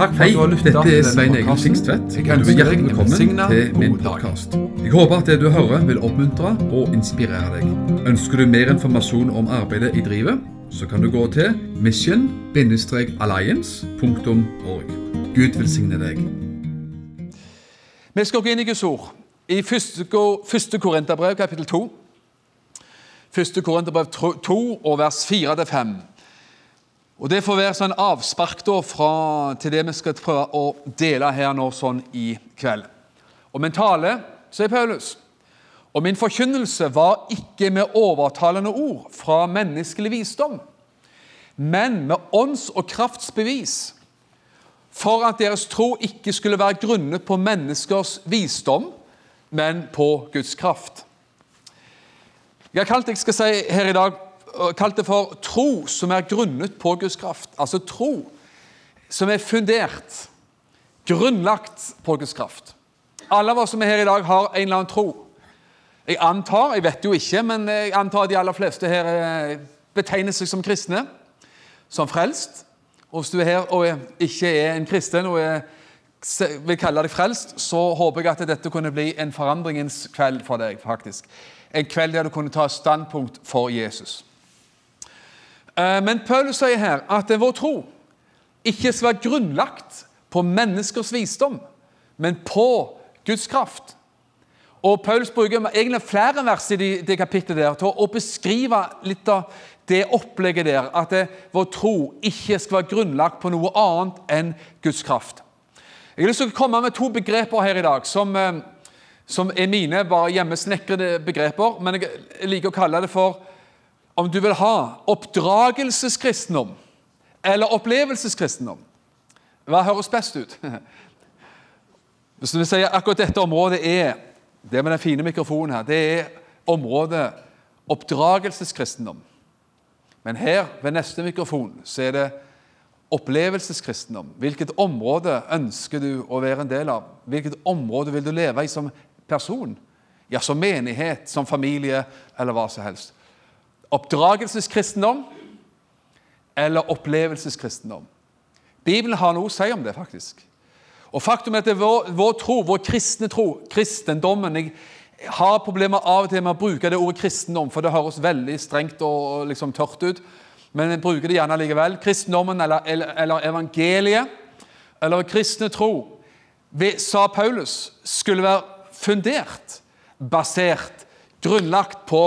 Takk for Hei, at du har lyttet dette er Svein Egil. Sikstvedt. Og Du er hjertelig velkommen til min podkast. Jeg håper at det du hører, vil oppmuntre og inspirere deg. Ønsker du mer informasjon om arbeidet i drivet, så kan du gå til mission-alliance.org. Gud velsigne deg. Vi skal gå inn i Guds ord. I 1. Ko- 1. Korinterbrev, kapittel 2. 1. Korinterbrev 2, og vers 4-5. Og Det får være sånn avspark da fra, til det vi skal prøve å dele her nå sånn i kveld. Og min tale, sier Paulus, og min forkynnelse var ikke med overtalende ord fra menneskelig visdom, men med ånds- og kraftsbevis for at deres tro ikke skulle være grunnet på menneskers visdom, men på Guds kraft. Jeg har kalt det, jeg skal si her i dag, kalt det for tro som er grunnet på Guds kraft. Altså tro som er fundert, grunnlagt på Guds kraft. Alle av oss som er her i dag, har en eller annen tro. Jeg antar, jeg vet jo ikke, men jeg antar at de aller fleste her eh, betegner seg som kristne, som frelst. Og hvis du er her og ikke er en kristen og vil kalle deg frelst, så håper jeg at dette kunne bli en forandringens kveld for deg. faktisk. En kveld der du kunne ta standpunkt for Jesus. Eh, Men Paulus sier her at vår tro ikke skal være grunnlagt på menneskers visdom, men på Guds kraft. Og Paulus bruker egentlig flere vers i det, det kapittelet der til å beskrive litt av det opplegget der, at det, vår tro ikke skal være grunnlagt på noe annet enn Guds kraft. Jeg har lyst til å komme med to begreper her i dag som, eh, som er mine bare hjemmesnekrede begreper, men jeg liker å kalle det for om du vil ha oppdragelseskristendom eller opplevelseskristendom. Hva høres best ut? Hvis du vil si akkurat dette området er det med den fine mikrofonen her, det er området oppdragelseskristendom. Men her, ved neste mikrofon, så er det opplevelseskristendom. Hvilket område ønsker du å være en del av? Hvilket område vil du leve i som person? Ja, som menighet, som familie, eller hva som helst. Oppdragelseskristendom eller opplevelseskristendom. Bibelen har noe å si om det, faktisk. Og faktum er at vår, vår tro, vår kristne tro, kristendommen Jeg har problemer av og til med å bruke det ordet kristendom, for det høres veldig strengt og liksom tørt ut. Men jeg bruker det gjerne likevel. Kristendommen eller, eller, eller evangeliet, eller kristne tro, ved, sa Paulus, skulle være fundert, basert, grunnlagt på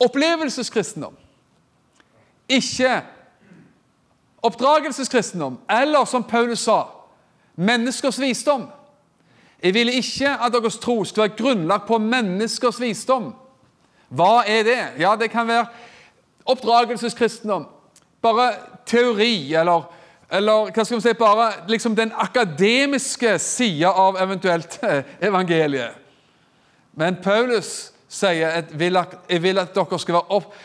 opplevelseskristendom. Ikke oppdragelseskristendom, eller som Paulus sa, menneskers visdom. Jeg ville ikke at deres tro skulle være grunnlagt på menneskers visdom. Hva er det? Ja, det kan være oppdragelseskristendom. Bare teori, eller, eller hva skal vi si, bare liksom den akademiske sida av eventuelt evangeliet. Men Paulus sier at jeg vil at, dere skal være opp,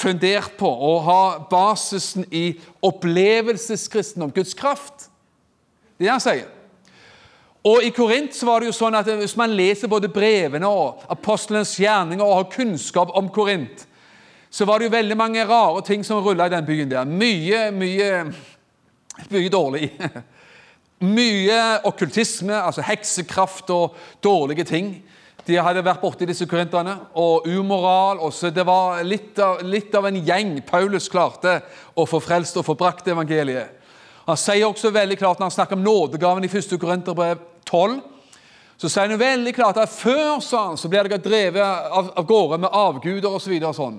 fundert på å ha basisen i opplevelseskristendom, Guds kraft. Det er det han sier. Og I Korint så var det jo sånn at hvis man leser både brevene og apostlenes gjerninger og har kunnskap om Korint, så var det jo veldig mange rare ting som rulla i den byen der. Mye, mye, mye dårlig. Mye okkultisme, altså heksekraft og dårlige ting. De hadde vært borti disse korinterne. Og umoral. og så Det var litt av, litt av en gjeng Paulus klarte å få frelst og få brakt evangeliet. Han sier også veldig klart når han snakker om nådegaven i 1. Korinterbrev 12, så sier han veldig klart at før han, så blir dere drevet av, av gårde med avguder osv. Så sånn.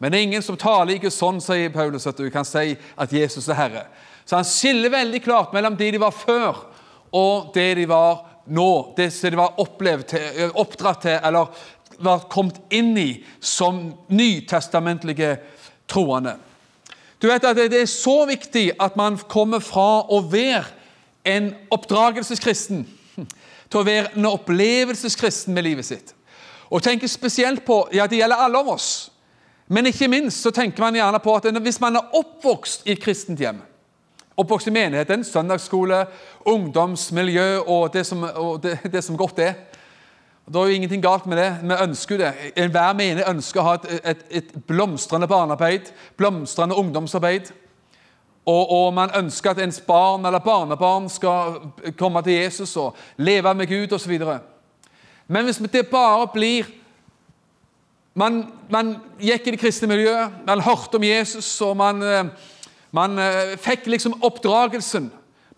Men ingen som taler ikke sånn, sier Paulus, at du kan si at Jesus er Herre. Så han skiller veldig klart mellom de de var før, og det de var nå. Det som de var opplevd til, oppdratt til, eller var kommet inn i som nytestamentlige troende. Du vet at Det er så viktig at man kommer fra å være en oppdragelseskristen til å være en opplevelseskristen med livet sitt. Og tenker spesielt på, ja Det gjelder alle av oss. Men ikke minst så tenker man gjerne på at hvis man er oppvokst i et kristent hjem, oppvokst i menigheten, søndagsskole, ungdomsmiljø og det som, og det, det som godt er Det er jo ingenting galt med det. Vi ønsker det. Enhver menig ønsker å ha et, et, et blomstrende barnearbeid, blomstrende ungdomsarbeid. og, og man ønsker at ens barn eller barnebarn skal komme til Jesus og leve med Gud osv. Men hvis det bare blir man, man, gikk i det kristne miljøet, man hørte om Jesus, og man, eh, man eh, fikk liksom oppdragelsen.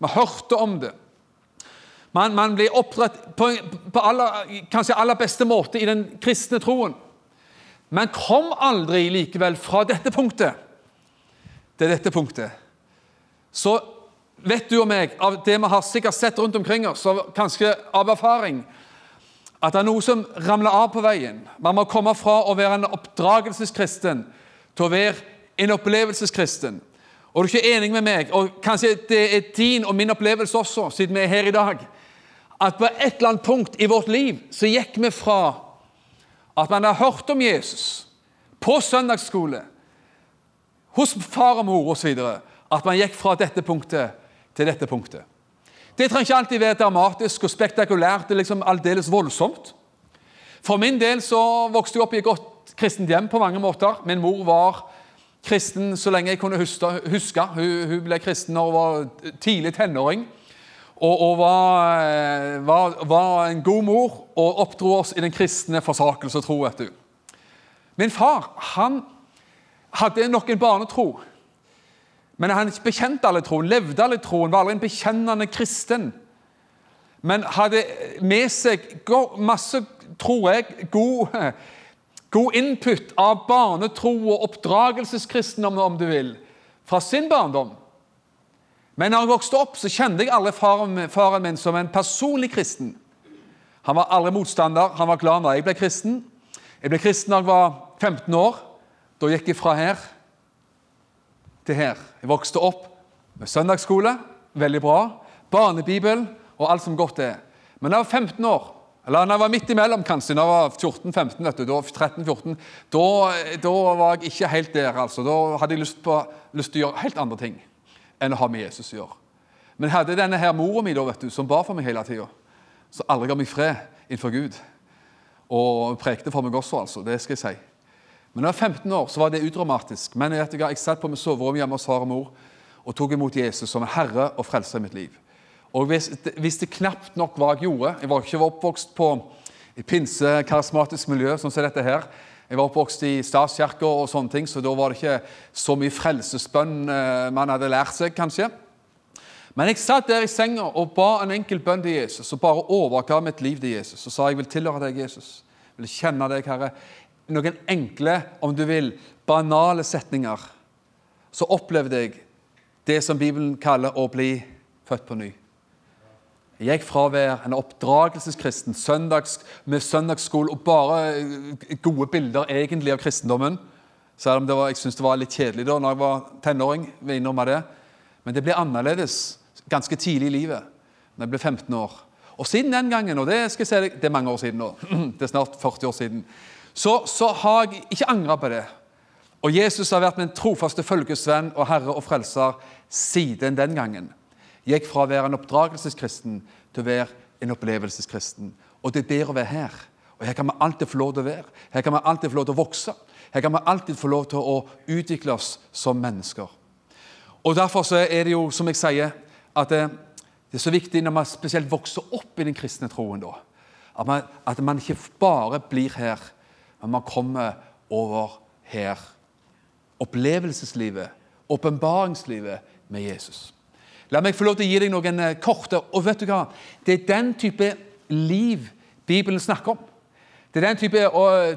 Man hørte om det. Man, man ble oppdratt på, på aller, kanskje aller beste måte i den kristne troen. Men kom aldri likevel fra dette punktet til dette punktet. Så vet du og meg, av det vi har sikkert sett rundt omkring oss, kanskje av erfaring, at det er noe som ramler av på veien. Man må komme fra å være en oppdragelseskristen til å være en opplevelseskristen. Og du er ikke enig med meg, og kanskje det er din og min opplevelse også, siden vi er her i dag, at på et eller annet punkt i vårt liv så gikk vi fra at man har hørt om Jesus på søndagsskole, hos far og mor osv., at man gikk fra dette punktet til dette punktet. Det trenger ikke alltid være dramatisk og spektakulært. er liksom aldeles voldsomt. For min del så vokste jeg opp i et godt kristent hjem på mange måter. Min mor var kristen så lenge jeg kunne huske. Hun, hun ble kristen da hun var tidlig tenåring. Og, og var, eh, var, var, en god mor og oppdro oss i den kristne forsakelse og tro. vet du. Min far han hadde nok en barnetro. Men han bekjente alle troen, levde alle troen, var aldri en bekjennende kristen. Men hadde med seg masse, tror jeg, god, god input av barnetro og oppdragelseskristen, om du vil, fra sin barndom. Men når jeg vokste opp, så kjente jeg aldri faren, min som en personlig kristen. Han var aldri motstander. Han var glad når jeg ble kristen. Jeg ble kristen da jeg var 15 år. Da gikk jeg fra her til her. Jeg vokste opp med søndagsskole, veldig bra, barnebibel og alt som godt er. Men da jeg var 15 år, eller da jeg var midt imellom, kanskje, da jeg var 14-15, vet du, da 13-14, da, da, var jeg ikke helt der. altså. Da hadde jeg lyst, på, lyst til å gjøre helt andre ting enn å ha med Jesus å gjøre. Men jeg hadde denne her mora mi da, vet du, som ba for meg hele tida, som aldri ga meg fred innenfor Gud. Og prekte for meg også, altså. Det skal jeg si. Men da jeg var 15 år, så var det udramatisk. Men jeg, jeg satt på mitt soverom hjemme hos far og mor og tok imot Jesus som en herre og frelser i mitt liv. Og hvis, hvis det knapt nok hva jeg gjorde Jeg var ikke oppvokst på et pinse, karismatisk miljø sånn som dette her. Jeg var oppvokst i statskirka og sånne ting, så da var det ikke så mye frelsesbønn eh, man hadde lært seg, kanskje. Men jeg satt der i senga og ba en enkel bønn til Jesus og bare overga mitt liv til Jesus. Og sa jeg vil tilhøre deg, Jesus. Jeg vil kjenne deg, Herre noen enkle, om du vil, banale setninger, så opplevde jeg det som Bibelen kaller å bli født på ny. Jeg gikk fra å være en oppdragelseskristen søndags, med søndagsskole og bare eh, gode bilder egentlig av kristendommen, selv om var, jeg syntes det var litt kjedelig da når jeg var tenåring. det. Men det ble annerledes ganske tidlig i livet, når jeg ble 15 år. Og siden den gangen, og det skal jeg si, det er mange år siden nå, det er snart 40 år siden, så, så har jeg ikke angra på det. Og Jesus har vært min trofaste følgesvenn og herre og frelser siden den gangen. Gikk fra å være en oppdragelseskristen til å være en opplevelseskristen. Og det er bedre å være her. Og Her kan vi alltid få lov til å være. Her kan vi alltid få lov til å vokse. Her kan vi alltid få lov til å utvikle oss som mennesker. Og Derfor så er det jo, som jeg sier, at det, det er så viktig når man spesielt vokser opp i den kristne troen, da, at man, at man ikke bare blir her men man kommer over her. Opplevelseslivet, åpenbaringslivet med Jesus. La meg få lov til å gi deg noen eh, korte Og vet du hva? Det er den type liv Bibelen snakker om. Det er den type,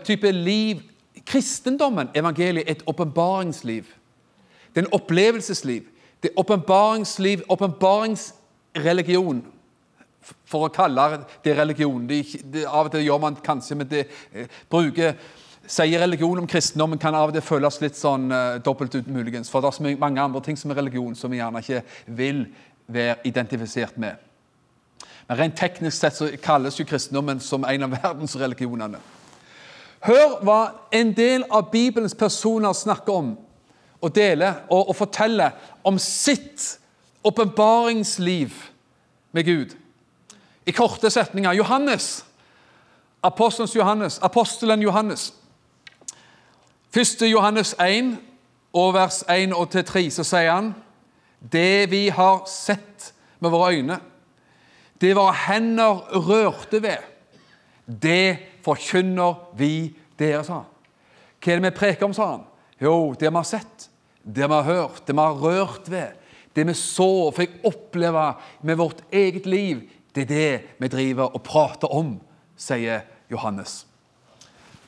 type liv Kristendommen, evangeliet, et åpenbaringsliv. Det er en opplevelsesliv. Det er åpenbaringsliv, åpenbaringsreligion for å kalle det religion. Det, det, av og til gjør man kanskje, men det eh, bruker Sier religion om kristendommen kan av og til føles litt sånn uh, dobbelt ut, muligens. For det er så mange andre ting som er religion, som vi gjerne ikke vil være identifisert med. Men Rent teknisk sett så kalles jo kristendommen som en av verdensreligionene. Hør hva en del av Bibelens personer snakker om og deler og, og forteller om sitt åpenbaringsliv med Gud i korte setninger. Johannes, apostelens Johannes, apostelen Johannes. 1. Johannes 1, og vers 1 og 3, så sier han det vi har sett med våre øyne, det våre hender rørte ved, det forkynner vi dere, sa han. Hva er det vi preker om, sa han? Jo, det vi har sett, det vi har hørt, det vi har rørt ved, det vi så og fikk oppleve med vårt eget liv, det er det vi driver og prater om, sier Johannes.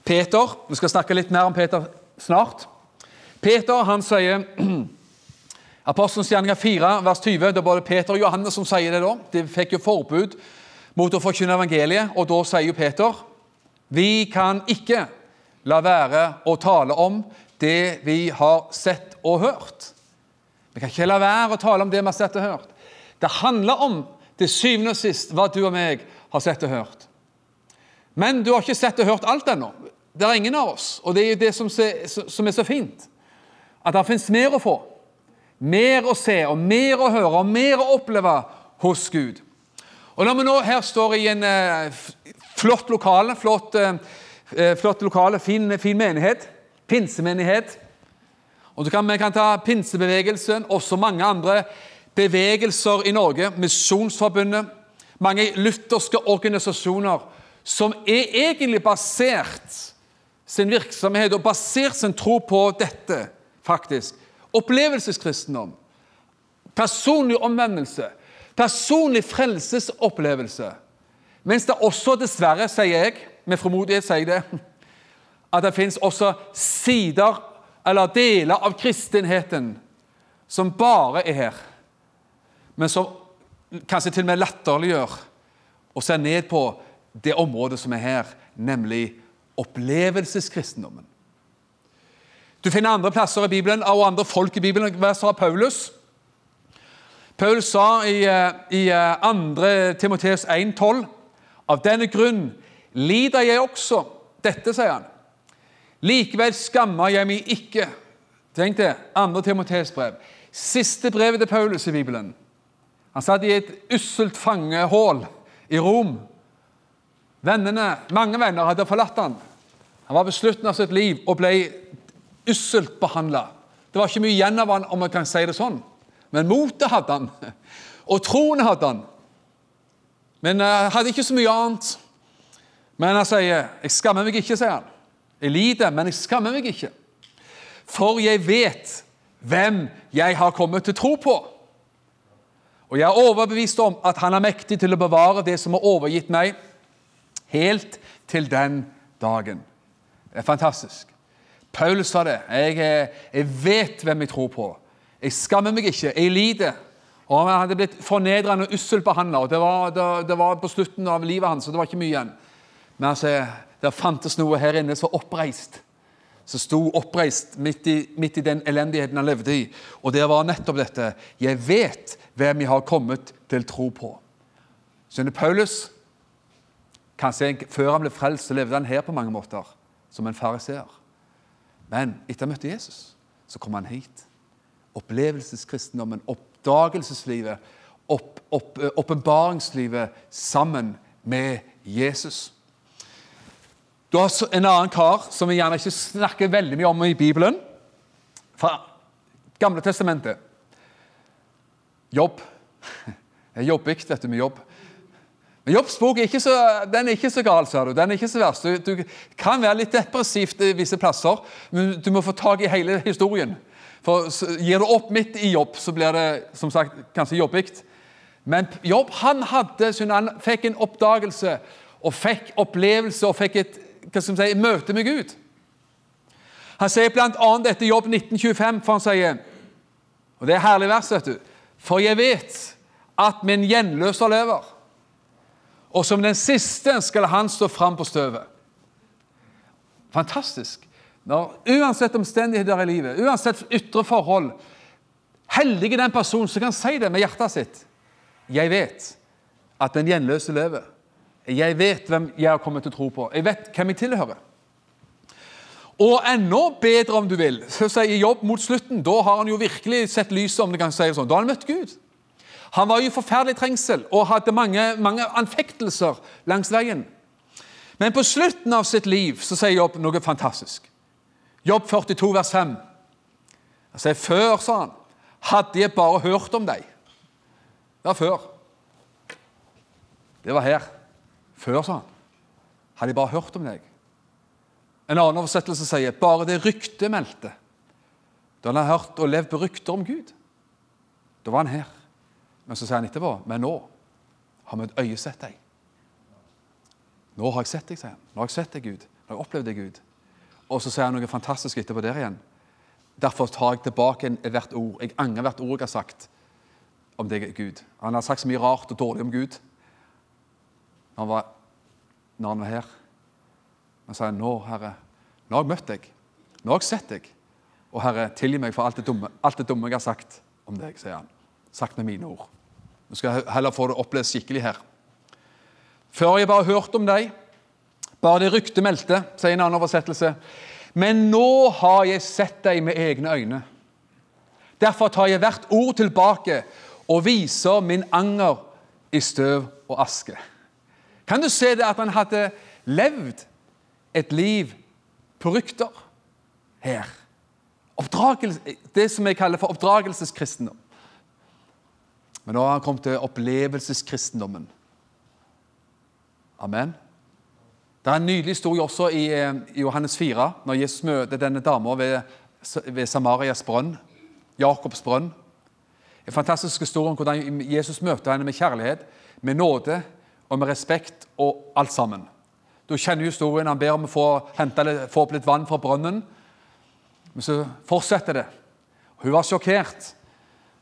Peter, Vi skal snakke litt mer om Peter snart. Peter han sier Apostelens gjerninger 4, vers 20. Det er både Peter og Johannes som sier det. da. De fikk jo forbud mot å forkynne evangeliet, og da sier jo Peter vi kan ikke la være å tale om det vi har sett og hørt. Vi kan ikke la være å tale om det vi har sett og hørt. Det handler om til syvende og sist hva du og meg har sett og hørt. Men du har ikke sett og hørt alt ennå. Det er ingen av oss. Og det er jo det som, er så fint. At det finnes mer å få. Mer å se, og mer å høre, og mer å oppleve hos Gud. Og Når vi nå her står i en eh, flott lokale, flott, eh, eh flott lokale, fin, fin menighet, pinsemenighet og så kan, Vi kan ta pinsebevegelsen, også mange andre bevegelser i Norge, Misjonsforbundet, mange lutherske organisasjoner som er egentlig basert sin virksomhet og basert sin tro på dette, faktisk. Opplevelseskristendom. Personlig omvendelse. Personlig frelsesopplevelse. Mens det også, dessverre, sier jeg, med frimodighet sier jeg det, at det fins også sider eller deler av kristenheten som bare er her, men som kanskje til og med latterliggjør og ser ned på det området som er her, nemlig opplevelseskristendommen. Du finner andre plasser i Bibelen og andre folk i Bibelen. Hva sa Paulus? Paulus sa i, eh, i 2. Eh, Timoteus 1,12.: Av denne grunn lider jeg også. Dette, sier han. Likevel skammer jeg meg ikke. Tenk det. 2. Timoteus brev. Siste brevet til Paulus i Bibelen. Han satt i et usselt fangehull i Rom. Vennene, Mange venner hadde forlatt han. Han var ved slutten av sitt liv og ble usselt behandla. Det var ikke mye igjen av han, om man kan si det sånn. Men motet hadde han, og troen hadde han. Men han hadde ikke så mye annet. Men han sier, 'Jeg skammer meg ikke', sier han. 'Jeg lider, men jeg skammer meg ikke.' For jeg vet hvem jeg har kommet til tro på. Og jeg er overbevist om at han er mektig til å bevare det som er overgitt meg, helt til den dagen. Det er fantastisk. Paulus sa det. Jeg, jeg, vet hvem jeg tror på. Jeg skammer meg ikke. Jeg lider. Og Han hadde blitt fornedrende og usselt behandla. Det, det, det, var på slutten av livet hans, så det var ikke mye igjen. Men altså, det fantes noe her inne som oppreist. Som sto oppreist midt i, midt i den elendigheten han levde i. Og det var nettopp dette. Jeg vet hvem jeg har kommet til tro på. Skjønner Paulus Kanskje før han ble frelst, så levde han her på mange måter, som en fariseer. Men etter å ha møtt Jesus, så kom han hit. Opplevelseskristendommen, oppdagelseslivet, åpenbaringslivet opp, sammen med Jesus. Du har en annen kar som vi gjerne ikke snakker veldig mye om i Bibelen, fra Gamle testamentet. Jobb. Det er jobbig, vet du, med jobb. Men Jobbs bok er ikke så, den er ikke så gal, sa du. Den er ikke så verst. Du, du kan være litt depressivt i visse plasser, men du må få tak i hele historien. For Gir du opp midt i jobb, så blir det som sagt kanskje jobbig. Men Jobb han hadde, han fikk en oppdagelse og fikk opplevelse og fikk et hva skal si, møte med Gud. Han sier bl.a. etter Jobb 1925, for han sier Og det er herlig vers, vet du. For jeg vet at min gjenløser lever og som den siste skal han stå fram på støvet. Fantastisk. Når, uansett omstendigheter i livet, uansett ytre forhold Heldig er den personen som kan si det med hjertet sitt. Jeg vet at den gjenløse lever. Jeg vet hvem jeg har kommet til å tro på. Jeg vet hvem jeg tilhører. Og enda bedre, om du vil, så sier Jobb mot slutten. Da har han jo virkelig sett lyset, om det kan si det sånn. Da har han møtt Gud. Han var i forferdelig trengsel og hadde mange, mange anfektelser langs veien. Men på slutten av sitt liv så sier Jobb noe fantastisk. Jobb 42, vers 5. Han sier før, sa han, Hadde jeg bare hørt om deg. Det var før. Det var her. Før, sa han. Hadde jeg bare hørt om deg. En annen oversettelse sier bare det ryktet meldte. Da han hadde hørt og levd på rykter om Gud. Da var han her. Men så sier han etterpå men nå har vi et øye sett deg. Nå har jeg sett deg, sier han. Nå har jeg sett deg, Gud. Nå har jeg opplevd deg, Gud. Og så sier han noe fantastisk etterpå der igjen. Derfor tar jeg tilbake hvert ord. Jeg angrer hvert ord jeg har sagt om deg, Gud. Han har sagt så mye rart og dårlig om Gud når han var, når han var her. Han sier, nå, Herre, nå har jeg møtt deg. Nå har jeg sett deg. Og Herre, tilgi meg for alt det dumme, alt det dumme jeg har sagt om deg, sier han. Sagt med mine ord. Nå skal heller få det opplevd skikkelig her. Før jeg bare hørt om deg, bare det ryktet meldte, sier en annen oversettelse. Men nå har jeg sett deg med egne øyne. Derfor tar jeg hvert ord tilbake og viser min anger i støv og aske. Kan du se det at han hadde levd et liv på rykter her? det som jeg kaller for oppdragelseskristendom. Men nå har han kommet til opplevelseskristendommen. Amen. Det er en nydelig historie også i, eh, Johannes 4, når Jesus møter denne dama ved, ved Samarias brønn, Jakobs brønn. En fantastisk historie om hvordan Jesus møter henne med kjærlighet, med nåde og med respekt og alt sammen. Du kjenner historien. Han ber om å få, hente, få opp litt vann fra brønnen. Men så fortsetter det. Hun var sjokkert.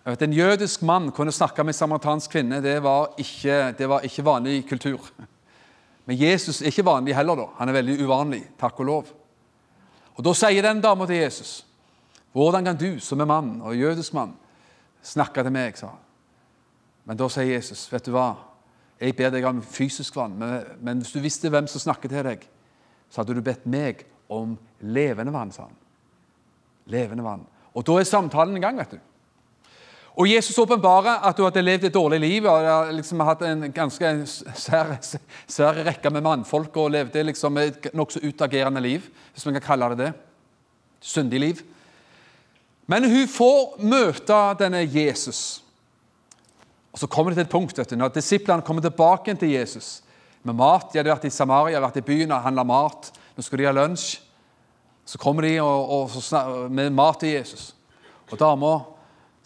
At en jødisk mann kunne snakke med en samaritansk kvinne, det var, ikke, det var ikke vanlig kultur. Men Jesus er ikke vanlig heller. da. Han er veldig uvanlig, takk og lov. Og Da sier den dama til Jesus, 'Hvordan kan du, som er mann og jødisk mann, snakke til meg?' sa han. Men da sier Jesus, 'Vet du hva, jeg ber deg om fysisk vann, men, men hvis du visste hvem som snakker til deg, så hadde du bedt meg om levende vann', sa han. Levende vann. Og da er samtalen i gang, vet du. Og Jesus åpenbarer at hun hadde levd et dårlig liv og liksom hatt en ganske svær rekke med mannfolk og levde liksom et nokså utagerende liv, hvis man kan kalle det det. Syndig liv. Men hun får møte denne Jesus. Og Så kommer det til et punkt vet du, når disiplene kommer tilbake til Jesus med mat. De hadde vært i Samaria, vært i byen og handla mat. Nå skulle de ha lunsj. Så kommer de og, og, med mat til Jesus. Og dama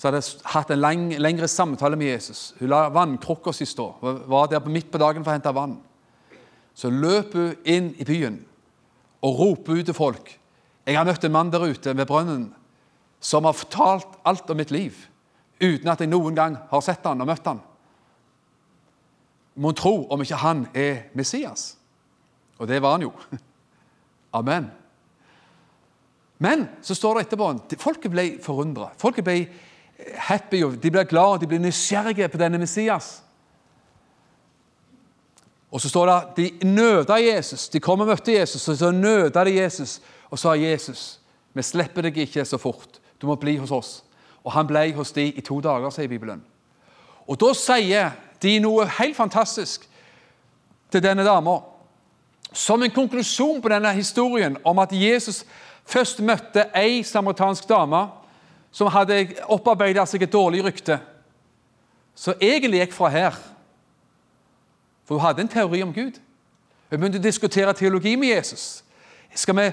så hadde jeg hatt en lang, lengre samtale med Jesus. Hun la vannkrukka si stå. Var der midt på dagen for å hente vann. Så løp hun inn i byen og roper ut til folk. Jeg har møtt en mann der ute ved brønnen som har fortalt alt om mitt liv, uten at jeg noen gang har sett han og møtt han. Mon tro om ikke han er Messias? Og det var han jo. Amen. Men så står det etterpå Folket ble forundra. Folket ble happy, de blir glad, de blir nysgjerrige på denne Messias. Og så står det at de nøda Jesus. De kom og møtte Jesus, og så nøda de Jesus og sa Jesus, vi slipper deg ikke så fort. Du må bli hos oss. Og han ble hos de i to dager, sier Bibelen. Og da sier de noe helt fantastisk til denne dama. Som en konklusjon på denne historien om at Jesus først møtte ei samaritansk dame som hadde opparbeida seg et dårlig rykte, som egentlig gikk fra her. For hun hadde en teori om Gud. Hun begynte å diskutere teologi med Jesus. Skal vi,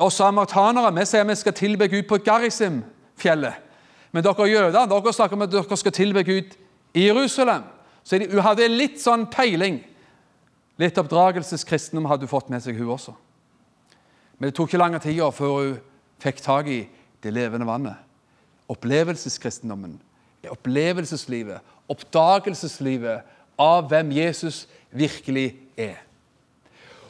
oss samaritanere vi sier vi skal tilbe Gud på Garisim-fjellet. Men dere jøder dere snakker om at dere skal tilbe Gud i Jerusalem. Så hun hadde litt sånn peiling. Litt oppdragelseskristendom hadde hun fått med seg, hun også. Men det tok ikke lang tid før hun fikk tak i det levende vannet opplevelseskristendommen, opplevelseslivet, oppdagelseslivet av hvem Jesus virkelig er.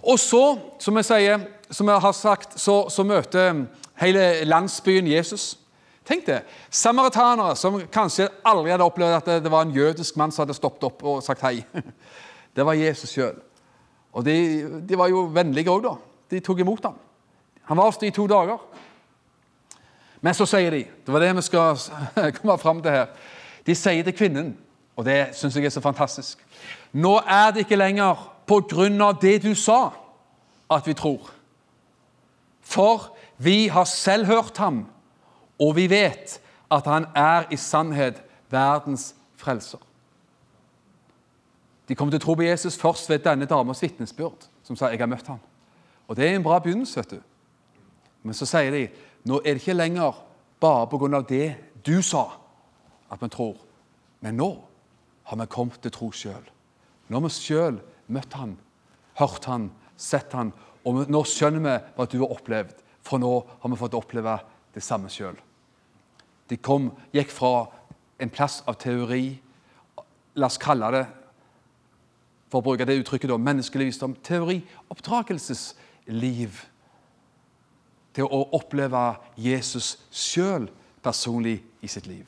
Og så, som jeg, sier, som jeg har sagt, så, så møter hele landsbyen Jesus. Tenk det. Samaritanere som kanskje aldri hadde opplevd at det var en jødisk mann som hadde stoppet opp og sagt hei. Det var Jesus sjøl. Og de, de, var jo vennlige òg, da. De tok imot ham. Han var hos dem i to dager. Men så sier de Det var det vi skal komme fram til her. De sier til kvinnen, og det syns jeg er så fantastisk Nå er det ikke lenger på grunn av det du sa, at vi tror. For vi har selv hørt ham, og vi vet at han er i sannhet verdens frelser. De kom til å tro på Jesus først ved denne damas vitnesbyrd, som sa 'jeg har møtt ham'. Og Det er en bra begynnelse. vet du. Men så sier de nå er det ikke lenger bare pga. det du sa, at vi tror. Men nå har vi kommet til tro sjøl. Nå har vi sjøl møtt han, hørt han, sett han, og nå skjønner vi hva du har opplevd. For nå har vi fått oppleve det samme sjøl. De kom, gikk fra en plass av teori, la oss kalle det for å bruke det uttrykket da, menneskelig visdom, teori, oppdragelsesliv, til å oppleve Jesus sjøl personlig i sitt liv.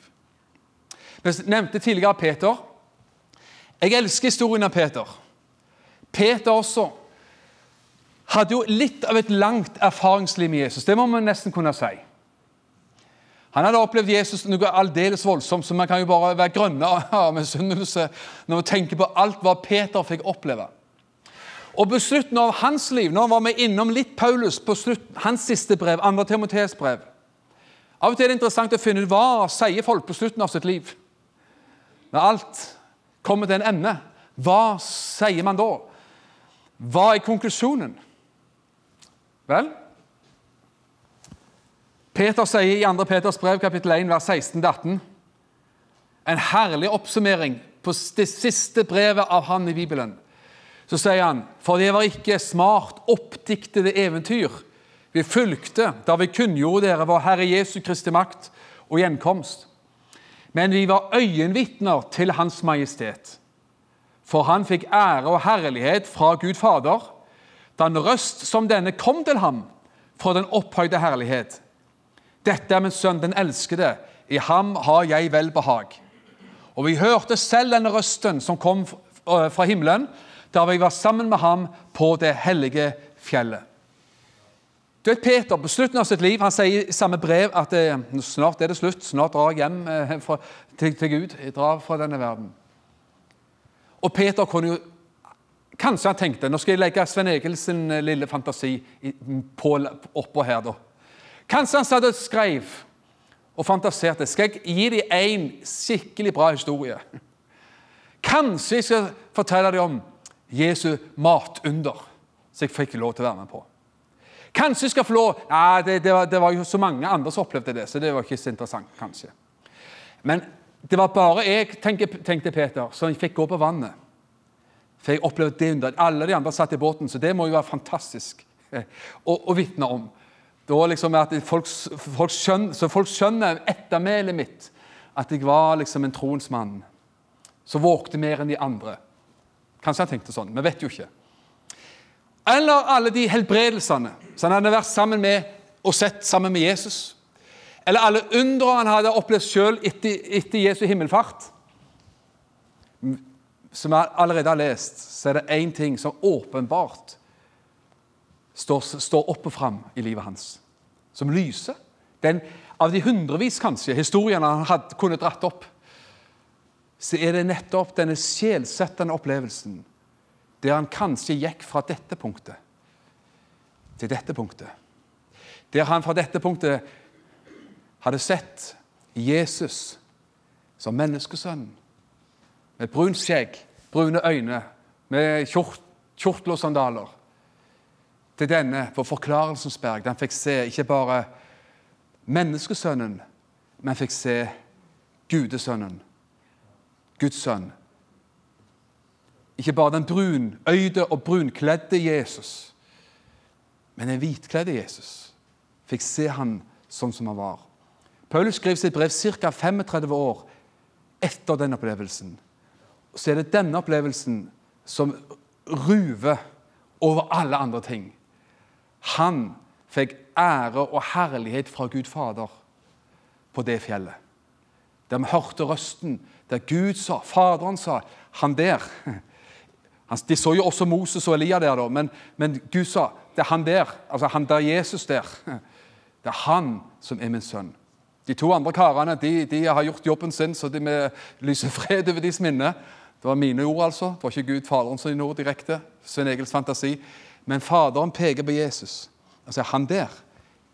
Vi nevnte tidligere Peter. Jeg elsker historien av Peter. Peter også hadde jo litt av et langt erfaringsliv med Jesus. Det må man nesten kunne si. Han hadde opplevd Jesus noe aldeles voldsomt, så man kan jo bare være grønne av misunnelse når man tenker på alt hva Peter fikk oppleve. Og På slutten av hans liv Nå var vi innom litt Paulus på slutt, hans siste brev, 2. Timotees brev. Av og til er det interessant å finne ut hva sier folk på slutten av sitt liv. Når alt kommer til en ende, hva sier man da? Hva er konklusjonen? Vel, Peter sier i 2. Peters brev, kapittel 1, vers 16-18 En herlig oppsummering på det siste brevet av han i Bibelen. Så sier han, for det var ikke smart oppdiktede eventyr vi fulgte da vi kunngjorde dere vår Herre Jesu Kristi makt og gjenkomst. Men vi var øyenvitner til Hans Majestet. For han fikk ære og herlighet fra Gud Fader da en røst som denne kom til ham fra den opphøyde herlighet. Dette er min sønn, den elskede. I ham har jeg velbehag. Og vi hørte selv denne røsten som kom øh, fra himmelen, da vi var sammen med ham på det hellige fjellet. Du vet, Peter på slutten av sitt liv han sier i samme brev at øh, snart er det slutt. Snart drar jeg hjem eh, fra, til, til, Gud. Jeg drar fra denne verden. Og Peter kunne jo Kanskje han tenkte nå skal jeg legge Sven Egils sin lille fantasi på, oppå her. da. Kanskje han satt og skrev og fantaserte. Skal jeg gi dem en skikkelig bra historie? Kanskje jeg skal fortelle dem om Jesu matunder, som jeg fikk lov til å være med på. Kanskje jeg skal få lov Nei, det, det, var, det, var, jo så mange andre som opplevde det, så det var ikke så interessant. kanskje. Men det var bare jeg, tenkte Peter, som fikk gå på vannet. For jeg opplevde det under. Alle de andre satt i båten, så det må jo være fantastisk eh, å, å vitne om. Da liksom at folk, folk skjønner, så folk skjønner ettermælet mitt, at jeg var liksom en troens mann som vågte mer enn de andre. Kanskje han tenkte sånn. Vi vet jo ikke. Eller alle de helbredelsene som han hadde vært sammen med og sett sammen med Jesus. Eller alle undre han hadde opplevd sjøl etter, etter Jesu himmelfart. Som vi allerede har lest, så er det én ting som åpenbart står, står opp og fram i livet hans, som lyser. Den, av de hundrevis kanskje, historiene han hadde kunnet dratt opp, så er det nettopp denne sjelsettende opplevelsen der han kanskje gikk fra dette punktet til dette punktet. Der han fra dette punktet hadde sett Jesus som menneskesønn med brunt skjegg, brune øyne, med kjort, kjortel og sandaler til denne på Forklarelsens berg. Den fikk se ikke bare menneskesønnen, men fikk se gudesønnen, Guds sønn. Ikke bare den brunøyde og brunkledde Jesus, men den hvitkledde Jesus. Fikk se han sånn som han var. Paulus skrev sitt brev ca. 35 år etter den opplevelsen. Så er det denne opplevelsen som ruver over alle andre ting. Han fikk ære og herlighet fra Gud Fader på det fjellet. Der vi hørte røsten, der Gud sa, Faderen sa, han der De så jo også Moses og Elia der, men, men Gud sa det er han der, altså han der Jesus der. Det er han som er min sønn. De to andre karene de, de har gjort jobben sin, så de lyser fred over deres minne. Det var mine ord, altså. Det var ikke Gud Faderen sine ord direkte. Svein Egils fantasi. Men Faderen peker på Jesus Altså, han der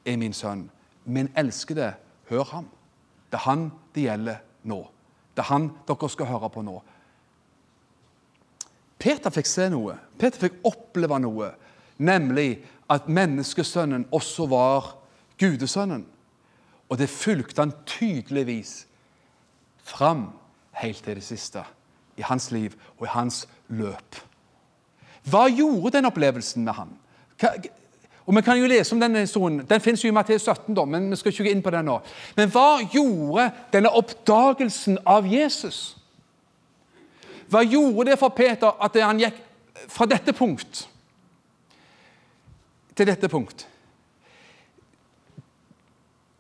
er min sønn. Min elskede, hør ham. Det er han det gjelder nå. Det er han dere skal høre på nå. Peter fikk se noe. Peter fikk oppleve noe, nemlig at menneskesønnen også var gudesønnen. Og det fulgte han tydeligvis fram helt til det siste i hans liv og i hans løp. Hva gjorde den opplevelsen med han? Og Vi kan jo lese om denne historien. Den finnes jo i Matteus 17, da, men vi skal ikke gå inn på den nå. Men hva gjorde denne oppdagelsen av Jesus? Hva gjorde det for Peter at han gikk fra dette punkt til dette punkt?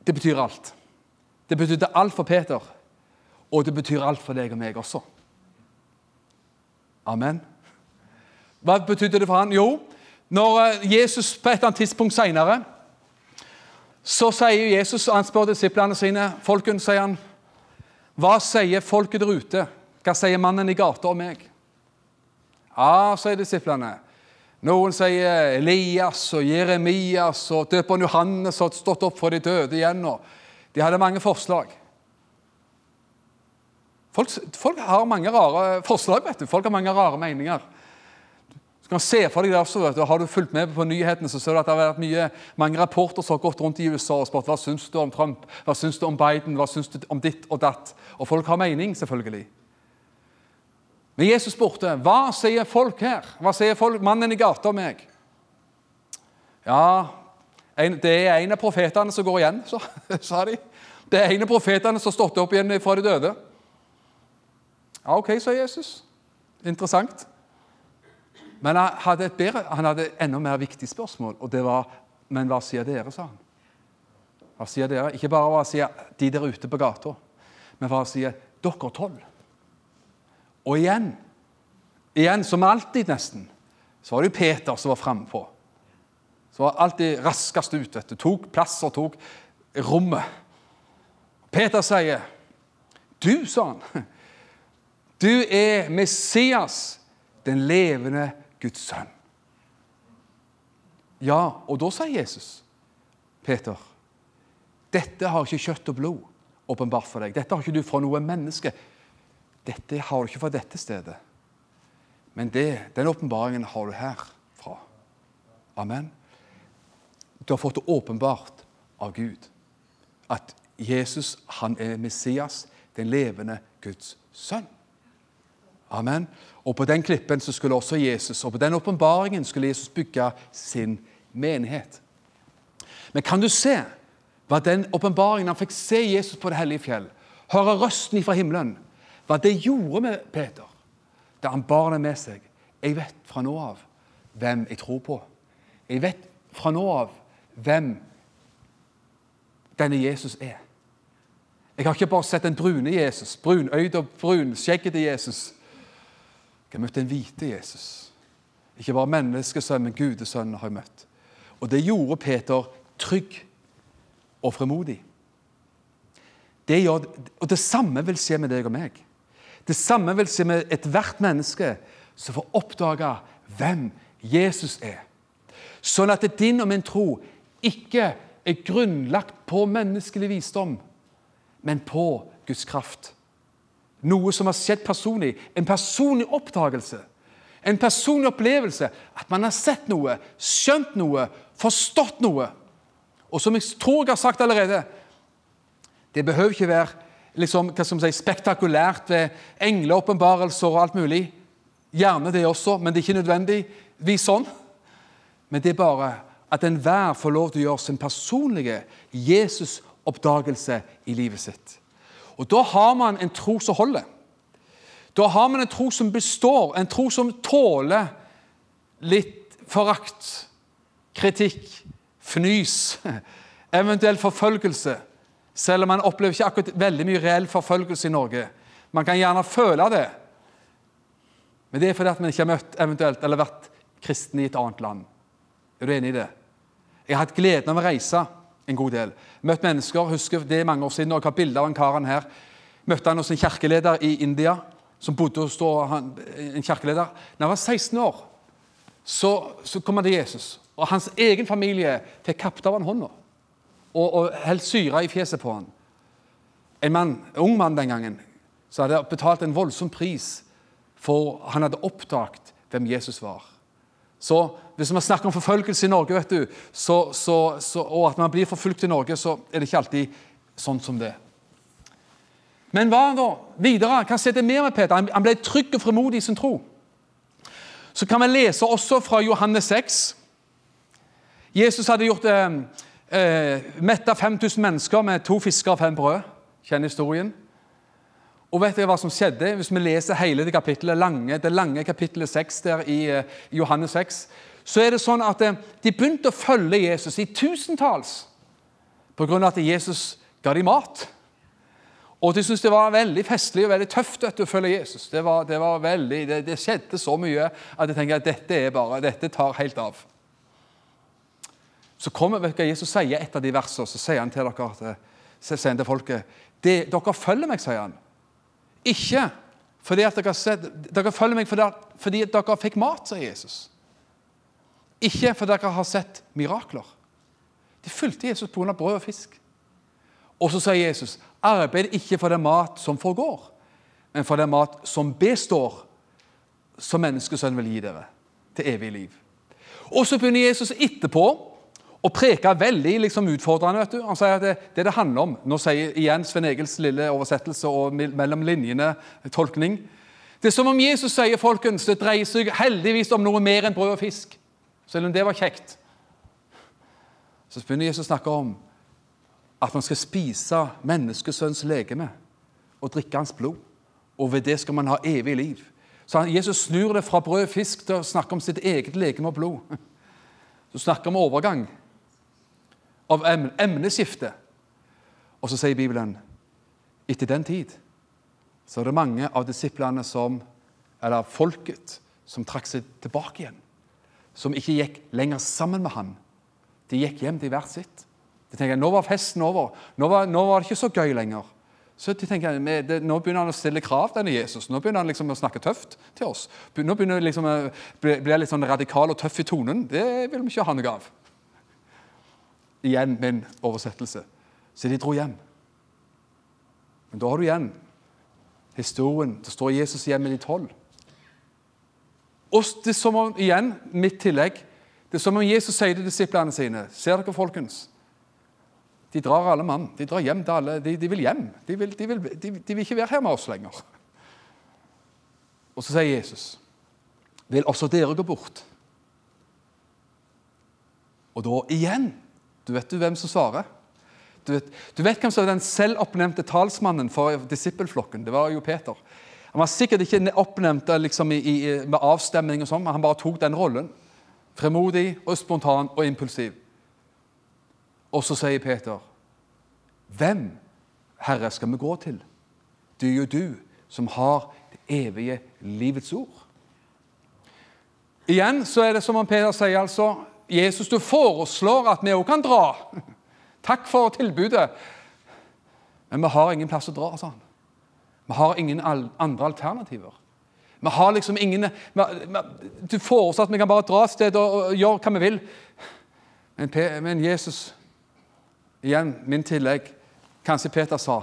Det betyr alt. Det betydde alt for Peter, og det betyr alt for deg og meg også. Amen. Hva betydde det for han? Jo, når eh, Jesus på et eller annet tidspunkt senere så sier Jesus, og han spør disiplene sine Folken, sier han, hva sier folket der ute? Hva sier mannen i gata om meg? Ja, sier disiplene. Noen sier Elias og Jeremias og døperen Johannes har stått opp for de døde igjen. De hadde mange forslag. Folk, folk, har mange rare forslag. vet du. Folk har mange rare meninger. Du kan se for deg det også, vet du. Har du fulgt med på nyhetene, så ser du at det har vært mye, mange rapporter som har gått rundt i USA og spurt hva syns du om Trump, hva syns du om Biden, hva syns du om ditt og datt. Og folk har mening, selvfølgelig. Men Jesus spurte hva sier folk her? Hva sier folk, mannen i gata om meg? Ja, en, det er en av profetene som går igjen, så, sa de. Det er en av profetene som har stått opp igjen fra de døde. Ja, OK, sa Jesus. Interessant. Men han hadde bedre, han hadde et enda mer viktig spørsmål, og det var Men hva sier dere, sa han. Hva sier dere? Ikke bare hva sier de der ute på gata, men hva sier dere tolv? Og igjen, igjen, som alltid nesten, så var det jo Peter som var frampå. Så var alltid raskest ut. vet du, Tok plass og tok rommet. Peter sier, 'Du', sa han, 'du er Messias, den levende Guds sønn. Ja, og da sier Jesus, Peter, dette har ikke kjøtt og blod åpenbart for deg. Dette har ikke du fra noe menneske. Dette har du ikke fra dette stedet. Men det, den åpenbaringen har du herfra. Amen. Du har fått det åpenbart av Gud. At Jesus han er Messias, den levende Guds sønn. Amen. Og på den klippen så skulle også Jesus, og på den åpenbaringen skulle Jesus bygge sin menighet. Men kan du se hva den åpenbaringen Han fikk se Jesus på det hellige fjell, høre røsten fra himmelen, hva det gjorde med Peter da han bar det med seg. Jeg vet fra nå av hvem jeg tror på. Jeg vet fra nå av hvem denne Jesus er. Jeg har ikke bare sett den brune Jesus, brunøyd og brunskjeggete Jesus. Jeg har møtt den hvite Jesus. Ikke bare menneskesønnen, men gudesønnen har jeg møtt. Og det gjorde Peter trygg og fremodig. Det gjør, og det samme vil skje med deg og meg. Det samme vil skje med ethvert menneske som får oppdage hvem Jesus er. Sånn at din og min tro ikke er grunnlagt på menneskelig visdom, men på Guds kraft. Noe som har skjedd personlig. En personlig oppdagelse. En personlig opplevelse. At man har sett noe, skjønt noe, forstått noe. Og som jeg tror jeg har sagt allerede Det behøver ikke være liksom, hva som si, spektakulært ved engleåpenbarelser og alt mulig. Gjerne det også, men det er ikke nødvendigvis sånn. Men det er bare at enhver får lov til å gjøre sin personlige Jesus-oppdagelse i livet sitt. Og Da har man en tro som holder. Da har man en tro som består, en tro som tåler litt forakt, kritikk, fnys, eventuell forfølgelse. Selv om man opplever ikke akkurat veldig mye reell forfølgelse i Norge. Man kan gjerne føle det, men det er fordi at man ikke har møtt eventuelt, eller vært kristen i et annet land. Er du enig i det? Jeg har hatt gleden av å reise en god del. Møtt mennesker. husker Det mange år siden, og jeg har bilde av en karen her. Møtte han hos en kirkeleder i India. som bodde hos han, en kirkeleder. Da han var 16 år, så, så kom han til Jesus. Og Hans egen familie fikk kapt av han hånda og, og helt syre i fjeset på han. en mann, en ung mann den gangen som hadde betalt en voldsom pris for han hadde oppdaget hvem Jesus var. Så hvis vi snakker om forfølgelse i Norge, vet du, så, så, så, og at man blir forfulgt i Norge, så er det ikke alltid sånn som det. Men hva da videre? Hva skjedde mer med Peter? Han ble trygg og fremodig i sin tro. Så kan vi lese også fra Johannes 6. Jesus hadde gjort eh, eh, metta 5000 mennesker med to fisker og fem brød. Kjenner historien. Og vet dere hva som skjedde? Hvis vi leser hele det kapittelet, lange, det lange kapittelet 6 der i, i eh, Johannes 6, så er det sånn at eh, de begynte å følge Jesus i tusentalls pga. at Jesus ga dem mat. Og de syntes det var veldig festlig og veldig tøft å følge Jesus. Det, var, det, var veldig, det, det, skjedde så mye at jeg tenker at dette er bare, dette tar helt av. Så kommer vet du Jesus sier et av de versene, så sier han til dere sier han til folket Dere følger meg, sier han. Ikke fordi at dere, dere følger meg fordi, fordi dere fikk mat, sier Jesus. Ikke fordi dere har sett mirakler. De fulgte Jesus pga. brød og fisk. Og så sier Jesus, arbeid ikke for den mat som forgår, men for den mat som består, som menneskesønnen vil gi dere til evig liv. Og så begynner Jesus etterpå å preke veldig liksom, utfordrende. vet du. Han sier at det, det det handler om Nå sier igjen Sven Egils lille oversettelse og mellom linjene tolkning. Det er som om Jesus sier folkens, det dreier seg heldigvis om noe mer enn brød og fisk. Selv om det var kjekt. Så begynner Jesus å snakke om at man skal spise menneskesønns legeme og drikke hans blod. Og ved det skal man ha evig liv. Så Jesus snur det fra brød og fisk til å snakke om sitt eget legeme og blod. Så snakker vi om overgang, av emneskifte. Og så sier Bibelen etter den tid så er det mange av disiplene som, eller folket som trakk seg tilbake igjen. Som ikke gikk lenger sammen med han. De gikk hjem til hvert sitt. De tenker, Nå var festen over. Nå var, nå var det ikke så gøy lenger. Så de tenker, Nå begynner han å stille krav, denne Jesus. Nå begynner han liksom å snakke tøft til oss. Nå begynner liksom å bli, litt sånn radikal og tøff i tonen. Det vil vi ikke ha noe av. Igjen min oversettelse. Så de dro hjem. Men da har du igjen historien. Det står Jesus hjem med de tolv. Og det er som om, igjen, mitt tillegg, det er som om Jesus sier til disiplene sine Ser dere, folkens? De drar alle mann. De drar hjem til alle. De, de vil hjem. De vil, de, vil, de vil, ikke være her med oss lenger. Og så sier Jesus, 'Vil også dere gå bort?' Og da igjen Du vet du hvem som svarer? Du vet, du vet hvem som er den selvoppnevnte talsmannen for disippelflokken? Det var jo Peter. Han var sikkert ikke oppnevnt liksom, i, i, med avstemning, og sånn, men han bare tok den rollen. Fremodig og spontan og impulsiv. Og så sier Peter, 'Hvem, Herre, skal vi gå til?' Det er jo du som har det evige livets ord. Igjen så er det som om Peter sier altså, 'Jesus, du foreslår at vi òg kan dra.' Takk for tilbudet. Men vi har ingen plass å dra, sa han. Vi har ingen andre alternativer. Vi har liksom ingen vi, vi, Du foreslår at vi kan bare dra et sted og, og gjøre hva vi vil. Men, men Jesus Igjen min tillegg. Kanskje Peter sa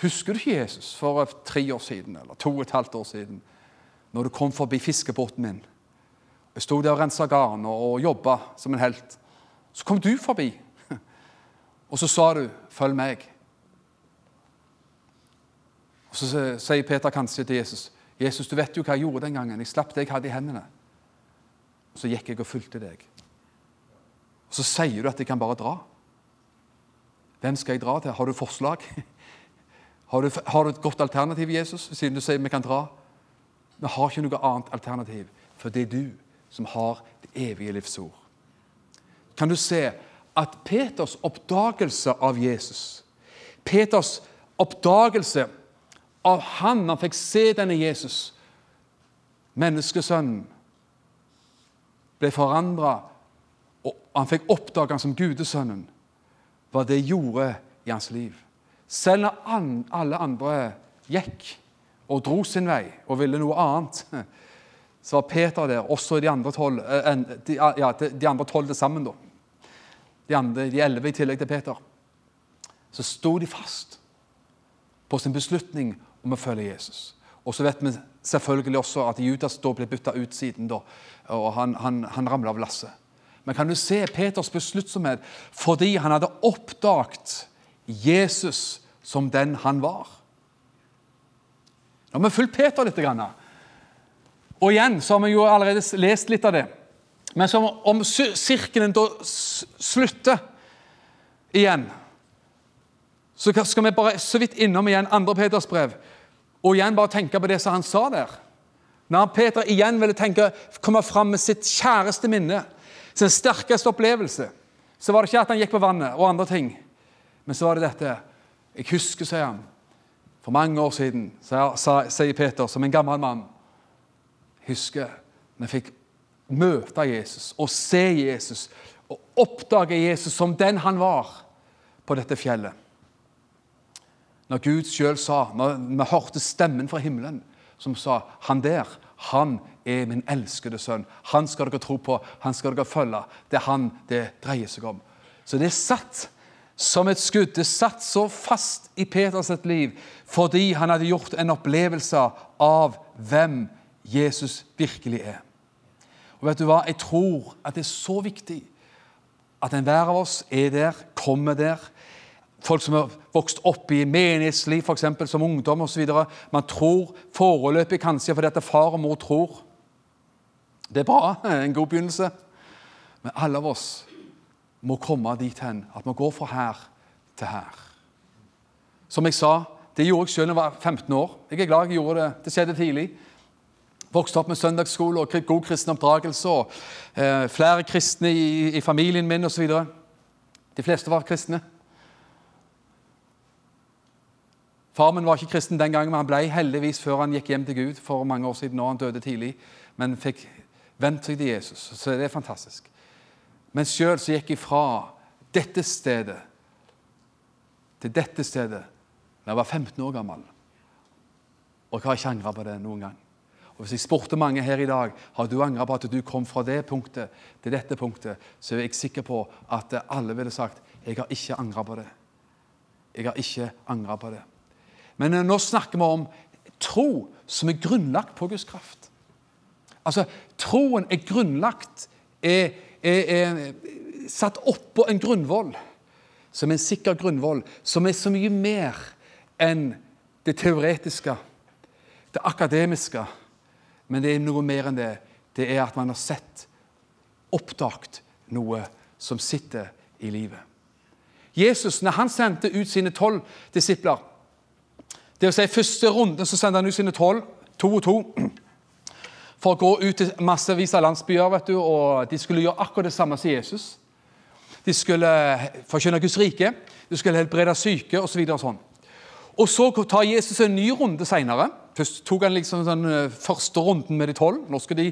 Husker du ikke Jesus for tre år siden eller to og et halvt år siden? Når du kom forbi fiskebåten min. Jeg sto der og rensa garn og, og jobba som en helt. Så kom du forbi, og så sa du 'følg meg'. Og Så sier Peter kanskje til Jesus 'Jesus, du vet jo hva jeg gjorde den gangen. Jeg slapp det jeg hadde i hendene.' Og Så gikk jeg og fulgte deg. Og Så sier du at jeg kan bare dra. Hvem skal jeg dra til? Har du forslag? Har du, har du et godt alternativ, Jesus, siden du sier vi kan dra? Vi har ikke noe annet alternativ, for det er du som har det evige livsord. Kan du se at Peters oppdagelse av Jesus, Peters oppdagelse av han han fikk se denne Jesus, menneskesønnen, ble forandra, og han fikk oppdage han som gudesønnen hva det gjorde i hans liv. Selv når alle andre gikk og dro sin vei og ville noe annet, så var Peter der, også de andre tolv eh, ja, de andre tolv til sammen. da. De, andre, de elleve i tillegg til Peter. Så sto de fast. på sin beslutning om å følge Jesus. Og så vet vi selvfølgelig også at Judas da ble bytta ut siden, da, og han, han, han ramla av lasset. Men kan du se Peters besluttsomhet fordi han hadde oppdaget Jesus som den han var? Nå har vi fulgt Peter litt. Og igjen så har vi jo allerede lest litt av det. Men som om sirkelen da slutter igjen, så skal vi bare så vidt innom igjen andre Peters brev og igjen bare tenke på det som han sa der. Når Peter igjen ville tenke, komme fram med sitt kjæreste minne, sin sterkeste opplevelse, så var det ikke at han gikk på vannet og andre ting. Men så var det dette. Jeg husker, sier han, for mange år siden, sier Peter, som en gammel mann husker vi fikk møte Jesus og se Jesus og oppdage Jesus som den han var på dette fjellet. Når Gud sjøl sa, når vi hørte stemmen fra himmelen som sa 'Han der, han er min elskede sønn. Han skal dere tro på, han skal dere følge.' Det er han det dreier seg om. Så det er satt som et skudd. Det satt så fast i Peters liv fordi han hadde gjort en opplevelse av hvem Jesus virkelig er. Og vet du hva? Jeg tror at det er så viktig at enhver av oss er der, kommer der, folk som har vokst opp i menighetsliv, f.eks. som ungdom osv. Man tror foreløpig kanskje fordi at far og mor tror. Det er bra, en god begynnelse. Men alle av oss må komme dit hen at vi går fra her til her. Som jeg sa, det gjorde jeg selv da jeg var 15 år. Jeg er glad jeg gjorde det. Det skjedde tidlig. Vokste opp med søndagsskole og god kristen oppdragelse. og eh, Flere kristne i, i familien min osv. De fleste var kristne. Far min var ikke kristen den gangen, men han ble heldigvis før han gikk hjem til Gud for mange år siden. når Han døde tidlig, men fikk vendt seg til Jesus. Så det er fantastisk. Men sjøl så gikk jeg fra dette stedet til dette stedet da jeg var 15 år gammel. Og jeg har ikke angra på det noen gang. Og Hvis jeg spurte mange her i dag har du angra på at du kom fra det punktet til dette punktet, så er jeg sikker på at alle ville sagt jeg har ikke angra på det. Jeg har ikke angra på det. Men eh, nå snakker vi om tro som er grunnlagt på Guds kraft. Altså, Troen er grunnlagt, er, er, er satt oppå en grunnvoll, som er en sikker grunnvoll, som er så mye mer enn det teoretiske, det akademiske. Men det er noe mer enn det. Det er at man har sett, oppdaget noe som sitter i livet. Jesus, når han sendte ut sine tolv disipler det vil si, første runden så sendte han ut sine tolv, to og to, for å gå ut til massevis av landsbyer. vet du, og De skulle gjøre akkurat det samme som Jesus. De skulle forkynne Guds rike, de skulle helbrede syke osv. Og, så sånn. og så tar Jesus en ny runde seinere. Først tok han liksom den eh, første runden med de tolv. Nå, de,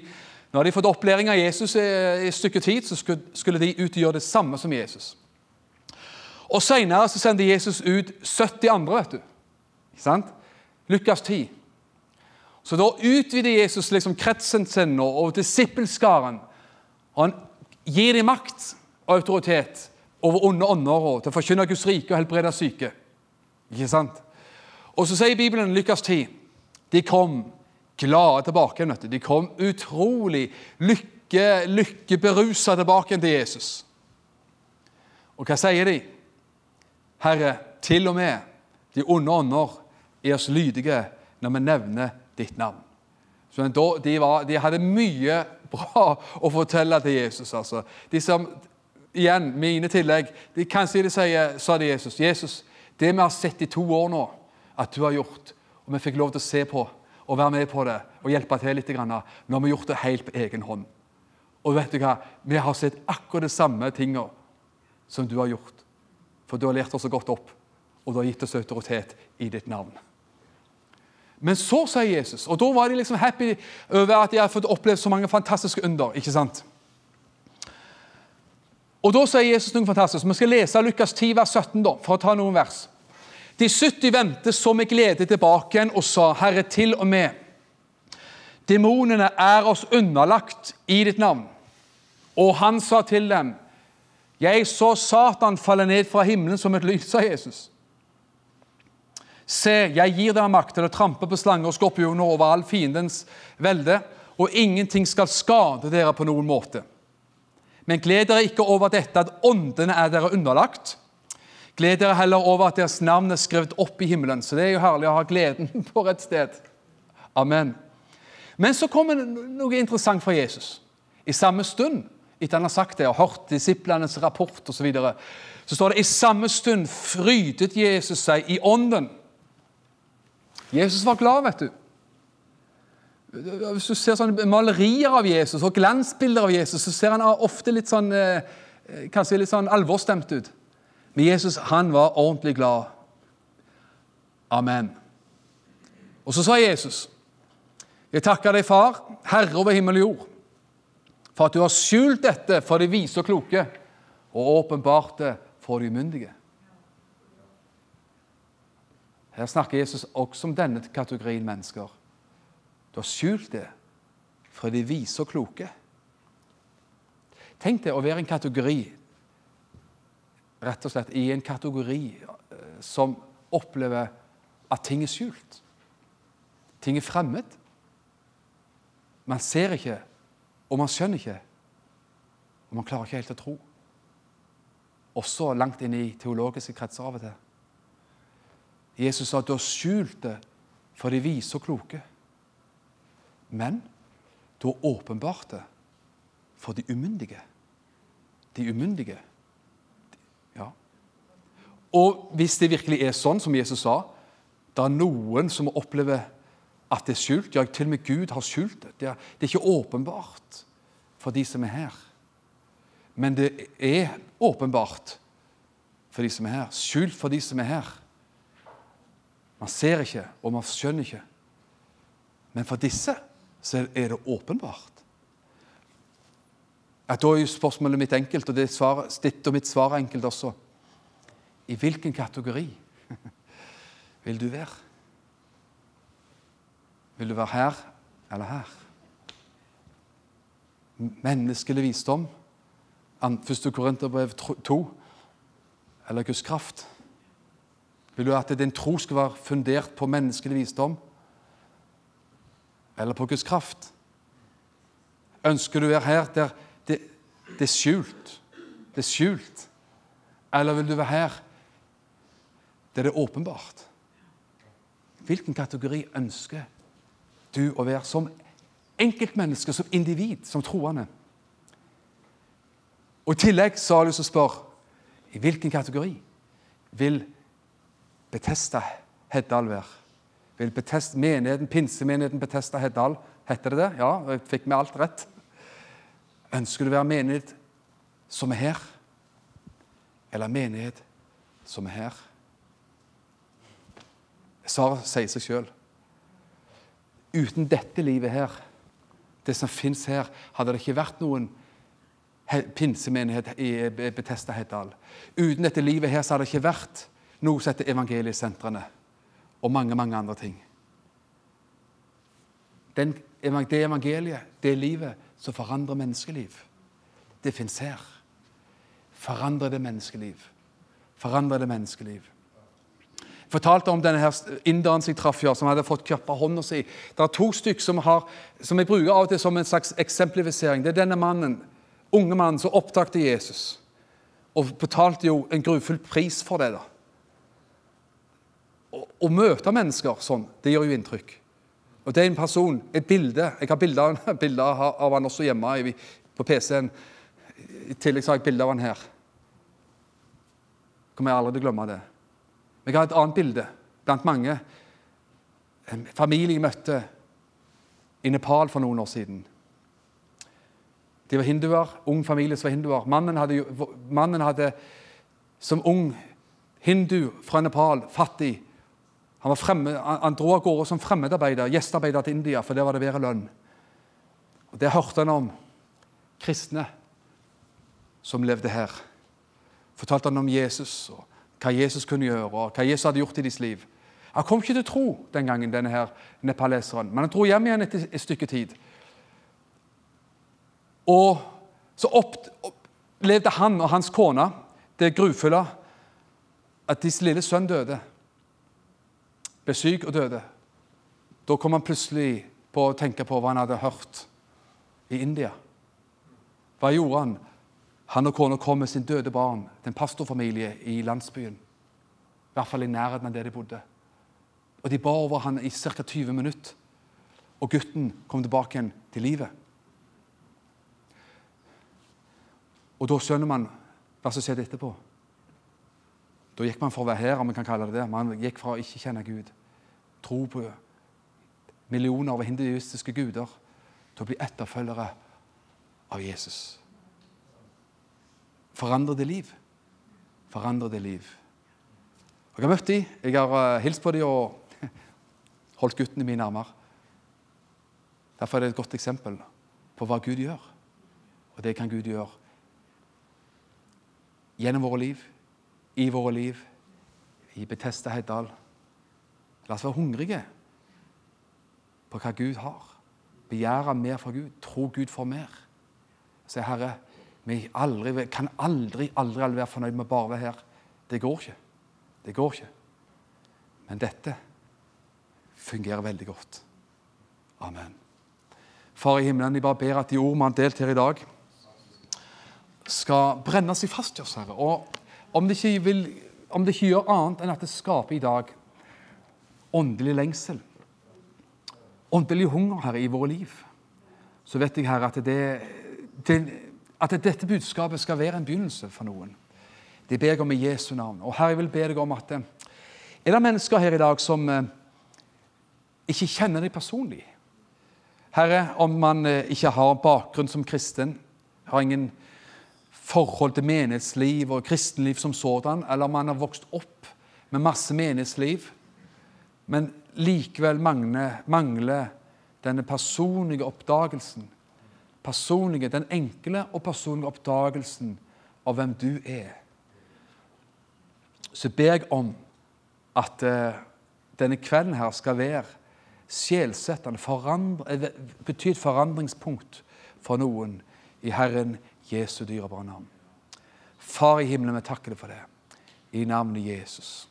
nå har de fått opplæring av Jesus i et stykke tid, så skulle de ut og gjøre det samme som Jesus. Og Senere så sendte Jesus ut 70 andre. vet du. Ikke sant? Lukas 10. Så da utvider Jesus liksom kretsen sin og, og disippelskaren. Og han gir dem makt og autoritet over onde ånder og til å forkynne Guds rike og helbrede syke. Ikke sant? Og så sier Bibelen Lukas 10 de kom glade tilbake. Du. De kom utrolig lykke, lykkeberusa tilbake til Jesus. Og hva sier de? Herre, til og med de onde ånder er oss lydige når vi nevner ditt navn. Så de, var, de, hadde mye bra å fortelle til Jesus. altså. De som, igjen, mine tillegg de, Kanskje de sier, sa de Jesus, Jesus, det vi har sett i to år nå, at du har gjort, og vi fikk lov til å se på og være med på det og hjelpe til litt, nå har vi gjort det helt på egen hånd. Og vet du hva? Vi har sett akkurat de samme tinga som du har gjort. For du har lært oss så godt opp, og du har gitt oss autoritet i ditt navn. Men så sier Jesus, og da var de liksom happy over at de hadde fått oppleve så mange fantastiske under. ikke sant? Og Da sier Jesus noe fantastisk. Vi skal lese Lukas 10, vers 17, da, for å ta noen vers. De 70 vendte så med glede tilbake igjen og sa, Herre, til og med demonene er oss underlagt i ditt navn. Og han sa til dem, Jeg så Satan falle ned fra himmelen som et lys, sa Jesus. Se, jeg gir dere makt til å trampe på slanger og skorpioner over all fiendens velde, og ingenting skal skade dere på noen måte. Men gled dere ikke over dette at åndene er dere underlagt. Gled dere heller over at deres navn er skrevet opp i himmelen. Så det er jo herlig å ha gleden på rett sted. Amen. Men så kommer noe interessant fra Jesus. I samme stund etter han har sagt det og hørt disiplenes rapport osv., så, videre, så står det i samme stund frydet Jesus seg i ånden. Jesus var glad, vet du. Hvis du ser sånne malerier av Jesus og glansbilder av Jesus, så ser han ofte litt sånn, eh, kanskje litt sånn alvorstemt ut. Men Jesus han var ordentlig glad. Amen. Og så sa Jesus, 'Jeg takker deg, Far, Herre over himmel og jord' for at du har skjult dette for de vise og kloke, og åpenbart det for de umyndige. Her snakker Jesus også om denne kategorien mennesker. Du har skjult det for de vise og kloke. Tenk deg å være en kategori rett og slett i en kategori eh, som opplever at ting er skjult. Ting er fremmed. Man ser ikke og man skjønner ikke, og man klarer ikke helt å tro. Også langt inn i teologiske kretser av og til. Jesus sa at du har skjult det for de vise og kloke. Men du har åpenbart det for de umyndige. De umyndige. Ja. Og hvis det virkelig er sånn som Jesus sa, det er noen som opplever at det er skjult. Ja, til og med Gud har skjult det. Det er, det er ikke åpenbart for de som er her. Men det er åpenbart for de som er her. Skjult for de som er her. Man ser ikke, og man skjønner ikke. Men for disse så er det åpenbart. At da er jo spørsmålet mitt enkelt, og ditt og mitt svar er enkelt også. I hvilken kategori vil du være? Vil du være her eller her? Menneskelig visdom, 1. Korinterbrev 2, eller Guds kraft? Vil du at din tro skal være fundert på menneskelig visdom eller på Guds kraft? Ønsker du å være her der det, det er skjult? Det er skjult. Eller vil du være her der det er åpenbart? Hvilken kategori ønsker du? å være som enkeltmenneske, som individ, som troende. Og I tillegg så har jeg lyst til å spørre i hvilken kategori vil Betesta Heddal være? Vil Betest, menigheten, Pinsemenigheten Betesta Heddal Heter det det? Ja, jeg fikk med alt rett. Ønsker du å være menighet som er her, eller menighet som er her? Svaret sier seg sjøl. Uten dette livet her, det som fins her, hadde det ikke vært noen pinsemenighet i Betesta Heddal. Uten dette livet her så hadde det ikke vært noe som heter evangeliesentrene og mange, mange andre ting. Den, det evangeliet, det livet som forandrer menneskeliv, det fins her. Forandrer det menneskeliv. Forandrer det menneskeliv Jeg fortalte om denne her inderen som jeg traff som hadde fått kappa hånda si. Det er to stykker som, som jeg bruker av og til som en slags eksemplifisering. Det er denne mannen, unge mannen som opptakte Jesus, og betalte jo en grufull pris for det. da. Å, møte mennesker sånn, det gjør jo inntrykk. Og det er en person, et bilde Jeg har bilder, bilder av han også hjemme på PC-en. I tillegg har jeg bilde av han her. Kommer jeg aldri til å glemme det. Men Jeg har et annet bilde blant mange. En familie jeg møtte i Nepal for noen år siden. De var hinduer, ung familie som var hinduer. Mannen hadde, mannen hadde som ung hindu fra Nepal, fattig Han, var fremme, han dro av gårde som fremmedarbeider, gjestearbeider til India, for der var det bedre lønn. Og Det hørte han om kristne som levde her. Fortalte han om Jesus. og hva Jesus kunne gjøre, og hva Jesus hadde gjort i deres liv. Han kom ikke til tro den gangen, denne her nepaleseren, men han dro hjem igjen etter et stykke tid. Og så opplevde han og hans kone det grufulle at deres lille sønn døde. Ble syk og døde. Da kom han plutselig på å tenke på hva han hadde hørt i India. Hva gjorde han? Han og kona kom med sin døde barn til en pastorfamilie i landsbyen. I hvert fall i nærheten av der de bodde. Og De ba over han i ca. 20 minutter, og gutten kom tilbake igjen til livet. Og da skjønner man hva som skjedde etterpå. Da gikk man for å være her, om man kan kalle det det. Man gikk fra å ikke kjenne Gud, tro på millioner av hinduistiske guder, til å bli etterfølgere av Jesus. Forandre det liv. Forandre det liv. Jeg har møtt dem, jeg har uh, hilst på dem og holdt guttene mine armer. Derfor er det et godt eksempel på hva Gud gjør. Og det kan Gud gjøre gjennom våre liv, i våre liv, i Betesta Heddal. La oss være hungrige på hva Gud har. Begjære mer fra Gud. Tro Gud for mer. Si, Herre, vi aldri, kan aldri, aldri, aldri være fornøyd med bare å være her. Det går ikke. Det går ikke. Men dette fungerer veldig godt. Amen. Far i himmelen, jeg bare ber at de ord vi har delt her i dag, skal brenne seg fast i oss, Herre. Og om det, ikke vil, om det ikke gjør annet enn at det skaper i dag åndelig lengsel, åndelig hunger, Herre, i våre liv, så vet jeg, Herre, at, det, det, at dette budskapet skal være en begynnelse for noen. Det ber jeg om i Jesu navn. Og Herre, jeg vil be deg om at eh, er det mennesker her i dag som eh, ikke kjenner deg personlig? Herre, om man eh, ikke har bakgrunn som kristen, har ingen forhold til menighetsliv og kristenliv som sådan, eller om man har vokst opp med masse menighetsliv, men likevel mangler, mangler denne personlige oppdagelsen. Personlige, Den enkle og personlige oppdagelsen av hvem du er. Så ber jeg om at uh, denne kvelden her skal være sjelsettende, forandre, bety et forandringspunkt for noen i Herren Jesu dyrebare navn. Far i himmelen, vi takker deg for det. I navnet Jesus.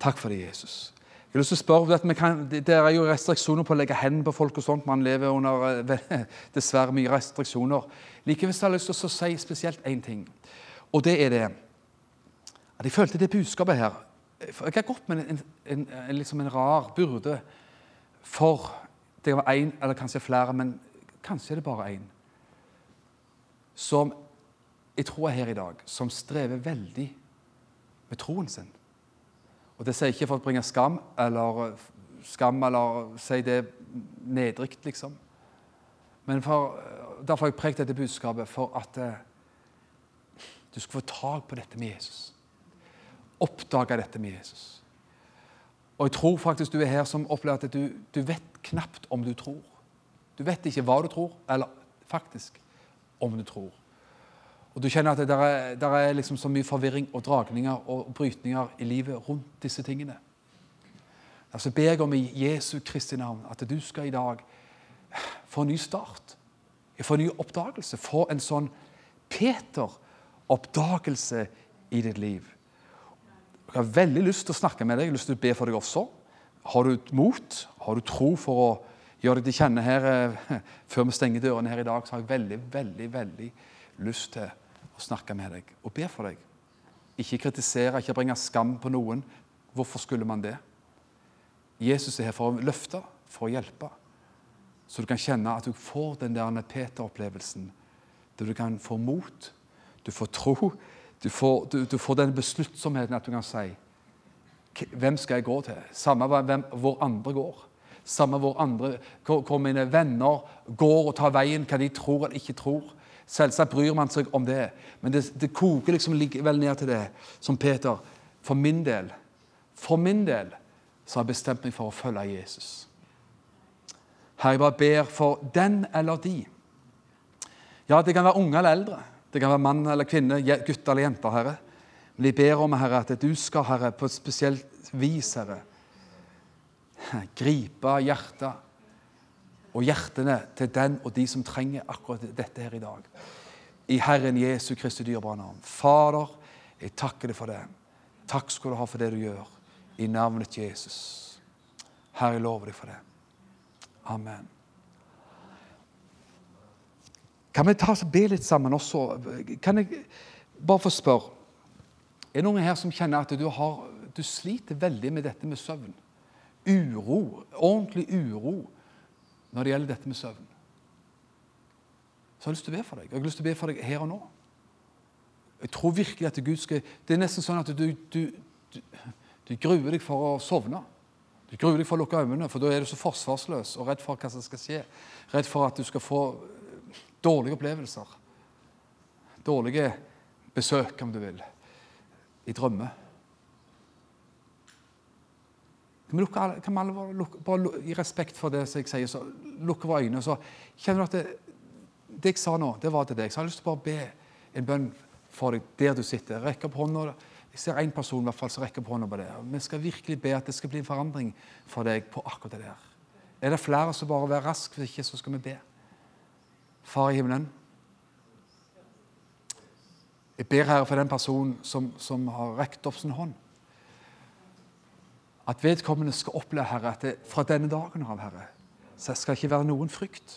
Takk for det, Jesus. Jeg har lyst til å spørre, at kan, Det er jo restriksjoner på å legge hendene på folk. og sånt. Man lever under eh, dessverre mye restriksjoner. Likevel har jeg lyst til å si spesielt én ting. Og det er det at jeg følte det budskapet her Jeg har gått med en, en, en, liksom en rar byrde for det var én eller kanskje flere, men kanskje er det bare én som jeg tror er her i dag, som strever veldig med troen sin. Og Det sier jeg ikke for å bringe skam eller skam eller si det nedrykt, liksom. Men for, Derfor har jeg preget dette budskapet for at eh, du skal få tak på dette med Jesus. Oppdage dette med Jesus. Og jeg tror faktisk du er her som opplever at du, du vet knapt om du tror. Du vet ikke hva du tror, eller faktisk om du tror. Og du kjenner at det er, der er liksom så mye forvirring og dragninger og brytninger i livet rundt disse tingene. Altså ber jeg om i Jesu Kristi navn at du skal i dag få en ny start. Få en ny oppdagelse. Få en sånn Peter-oppdagelse i ditt liv. Jeg har veldig lyst til å snakke med deg, jeg har lyst til å be for deg også. Har du mot? Har du tro for å gjør deg til kjenne her eh, før vi stenger dørene her i dag, så har jeg veldig, veldig, veldig lyst til å snakke med deg og be for deg. Ikke kritisere, ikke bringe skam på noen. Hvorfor skulle man det? Jesus er her for å løfte, for å hjelpe. Så du kan kjenne at du får den der Peter-opplevelsen. Der du kan få mot, du får tro, du får, du, du får den besluttsomheten at du kan si Hvem skal jeg gå til? Samme hvem, hvor andre går. Samme hvor, andre, hvor mine venner går og tar veien, hva de tror eller ikke tror. Selvsagt bryr man seg om det, men det, det koker liksom likevel ned til det, som Peter. For min del for min del så har jeg bestemt meg for å følge Jesus. Herre, jeg bare ber for den eller de. Ja, det kan være unge eller eldre. Det kan være mann eller kvinne, gutter eller jenter, Herre. Men jeg ber om, Herre, at du skal, Herre, på et spesielt vis, Herre, gripe hjertet og hjertene til den og de som trenger akkurat dette her i dag. I Herren Jesu Kristi dyrebare navn. Fader, jeg takker deg for det. Takk skal du ha for det du gjør. I navnet Jesus. Herre, jeg lover deg for det. Amen. Kan vi ta oss og be litt sammen også? Kan jeg bare få spørre Er det noen her som kjenner at du, har, du sliter veldig med dette med søvn? Uro, ordentlig uro når det gjelder dette med søvn. Så har jeg lyst til å be for deg. Jeg har lyst til å be for deg her og nå. Jeg tror virkelig at Gud skal Det er nesten sånn at du, du, du, du gruer deg for å sovne. Du gruer deg for å lukke øynene, for da er du så forsvarsløs og redd for hva som skal skje. Redd for at du skal få dårlige opplevelser. Dårlige besøk, om du vil, i drømmer. Kan vi, lukke, kan vi alle lukke, bare I respekt for det som jeg sier, så lukke våre øyne. så kjenner du at det, det jeg sa nå, det var til deg. Så jeg har lyst til å bare be en bønn for deg der du sitter. Rekk opp hånda. Jeg ser én person i hvert fall som rekker opp hånda på det. Vi skal virkelig be at det skal bli en forandring for deg på akkurat det der. Er det flere som bare være rask, hvis ikke så skal vi be. Far i himmelen. Jeg ber Herre for den personen som, som har rekt opp sin hånd. At vedkommende skal oppleve Herre, at det, fra denne dagen av Herre, så skal det ikke være noen frykt,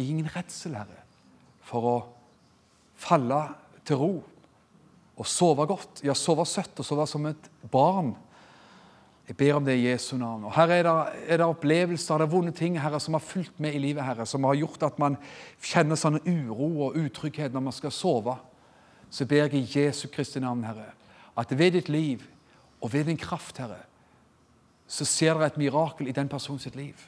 ingen redsel, Herre, for å falle til ro og sove godt. Ja, sove søtt og sove som et barn. Jeg ber om det i Jesu navn. Og Herre, er det, er det opplevelser, er vonde ting Herre, som har fulgt med i livet, Herre, som har gjort at man kjenner sånn uro og utrygghet når man skal sove, så ber jeg i Jesu Kristi navn, Herre, at ved ditt liv og ved din kraft, Herre, så ser dere et mirakel i den personens liv.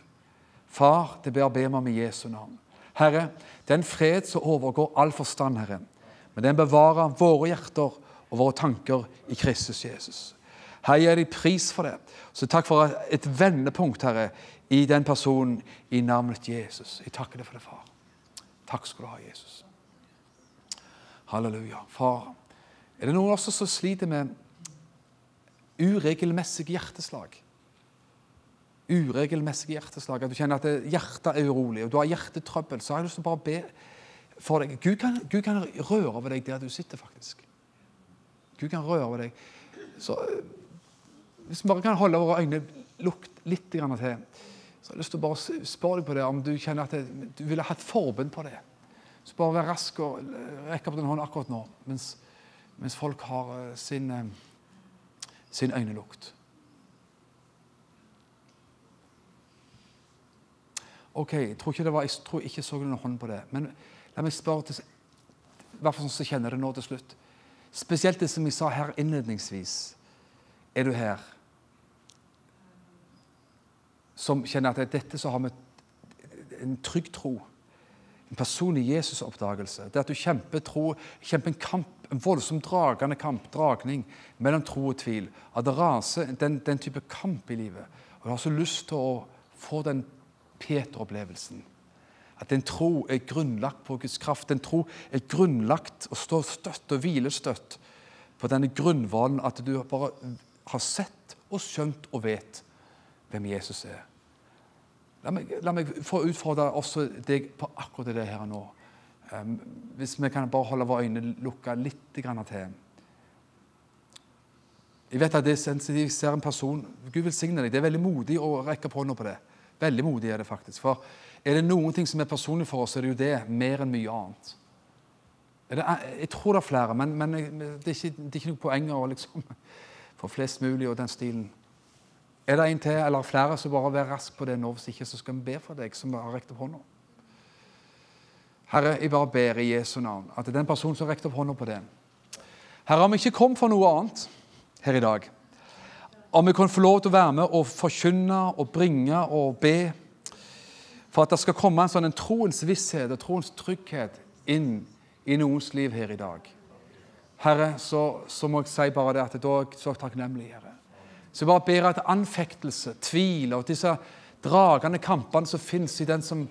Far, det ber jeg meg med Jesu navn. Herre, den fred som overgår all forstand, Herre, men den bevarer våre hjerter og våre tanker i Kristus Jesus. Her gir de pris for det. Så takk for et vendepunkt, Herre, i den personen i navnet Jesus. Jeg takker deg for det, far. Takk skal du ha, Jesus. Halleluja. Far, er det noen også som sliter med uregelmessige hjerteslag? Uregelmessige hjerteslag. At du kjenner at hjertet er urolig, og du har hjertetrøbbel. Så har jeg lyst til å bare be for deg. Gud kan, Gud kan røre over deg der du sitter, faktisk. Gud kan røre over deg. Så eh, Hvis vi bare kan holde våre øyne lukt litt til, så har jeg lyst til å bare spørre deg på det, om du kjenner at det, du ville hatt forbund på det. Så bare vær rask og rekke opp den hånden akkurat nå, mens, mens folk har eh, sin, eh, sin øynelukt. OK, jeg tror ikke, var, jeg tror ikke så noen hånd på det. Men La meg spørre til, hvert fall sånn som kjenner det nå til slutt. Spesielt det som vi sa her innledningsvis. Er du her som kjenner at dette så har vi en trygg tro, en personlig Jesus-oppdagelse. Det at du kjemper tro, kjemper en kamp, en voldsom dragende kamp, dragning mellom tro og tvil. At det raser den, den type kamp i livet. Og du har så lyst til å få den Peter-opplevelsen. At en tro er grunnlagt på Guds kraft. En tro er grunnlagt og står støtt og hvilestøtt på denne grunnvollen at du bare har sett og skjønt og vet hvem Jesus er. La meg, la meg få utfordre også deg på akkurat det her nå. Um, hvis vi kan bare holde våre øyne lukka litt til. Jeg vet at det er sensitivt. Jeg ser en person Gud velsigne deg. Det er veldig modig å rekke på hånda på det. Veldig modig er det faktisk. For er det noen ting som er personlig for oss, er det jo det, mer enn mye annet. Det, jeg tror det er flere, men, men det, er ikke, det, er ikke, noe poeng å liksom, få flest mulig og den stilen. Er det en til eller flere, så bare vær rask på det nå. Hvis ikke, så skal vi be for deg som har rekt opp hånda. Herre, jeg bare ber i Jesu navn at det er den personen som har rekt opp hånda på det Herre, om vi ikke kom for noe annet her i dag, om vi kan få lov til å være med og forkynne og bringe og be for at det skal komme en sånn en troens visshet og troens trygghet inn i noens liv her i dag. Herre, så, så må jeg si bare det at da er så takknemlig, Herre. Så jeg bare ber at anfektelse, tvil og disse dragende kampene som fins i den som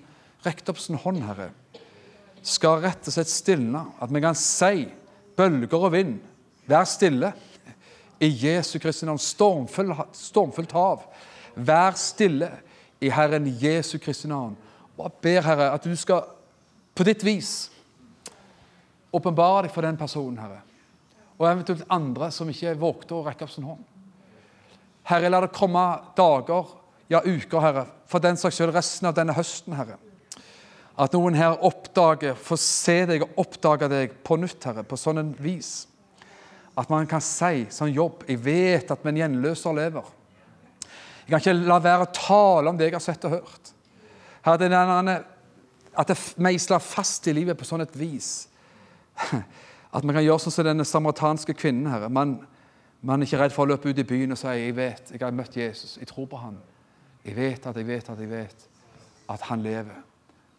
rekte opp sin hånd, Herre, skal rett og slett stilne. At vi kan si bølger og vind, vær stille. I Jesu Kristi navn. Stormfullt stormfull hav, vær stille i Herren Jesu Kristi navn. Bare ber, Herre, at du skal på ditt vis åpenbare deg for den personen, Herre. Og eventuelt andre som ikke vågte å rekke opp sin hånd. Herre, la det komme dager, ja uker, Herre, for den saks skyld resten av denne høsten, Herre. At noen her oppdager, får se deg og oppdage deg på nytt, Herre, på sånn en vis. At man kan si som jobb Jeg vet at min gjenløser lever. Jeg kan ikke la være å tale om det jeg har sett og hørt. Herre, det denne, at det meisler fast i livet på sånn et vis. At man kan gjøre sånn som denne samaritanske kvinnen. Herre. Man, man er ikke redd for å løpe ut i byen og si jeg vet, jeg har møtt Jesus, jeg tror på han. Jeg vet at jeg vet at jeg vet at han lever.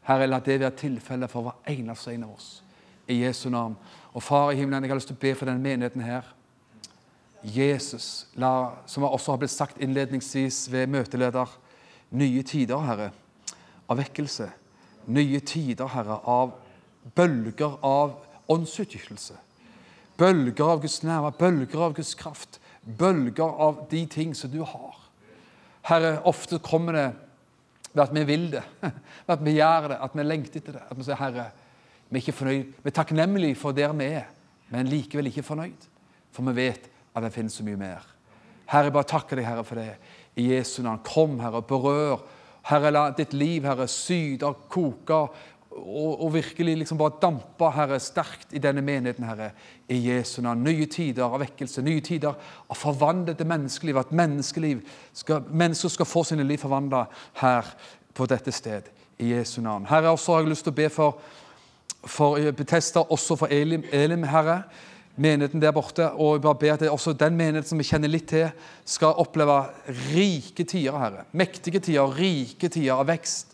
Herre, la det være tilfellet for hver eneste en av oss. I Jesu navn. Og Far i himmelen, jeg har lyst til å be for denne menigheten her. Jesus, la, som også har blitt sagt innledningsvis ved møteleder, nye tider, Herre, av vekkelse. Nye tider, Herre, av bølger av åndsutgytelse. Bølger av Guds nærvær, bølger av Guds kraft, bølger av de ting som du har. Herre, ofte kommer det ved at vi vil det, ved at vi gjør det, at vi lengter etter det. At vi sier, Herre, vi er ikke fornøyd. Vi er takknemlige for der vi er, men likevel ikke fornøyd. For vi vet at det finnes så mye mer. Herre, jeg bare takker deg, Herre, for det. I Jesu navn. Kom, Herre, og berør. Herre, la ditt liv, Herre, syde, og koke og, og, virkelig liksom bare dampe Herre, sterkt i denne menigheten, Herre. I Jesu navn. Nye tider av vekkelse, nye tider av forvandlede menneskeliv. At menneskeliv skal, mennesker skal få sine liv forvandla her på dette sted. I Jesu navn. Herre, også har jeg lyst til å be for, for Betesta, også for Elim, Elim Herre menigheten der borte. Og jeg bare ber at også den menigheten som vi kjenner litt til, skal oppleve rike tider, Herre. Mektige tider, rike tider av vekst.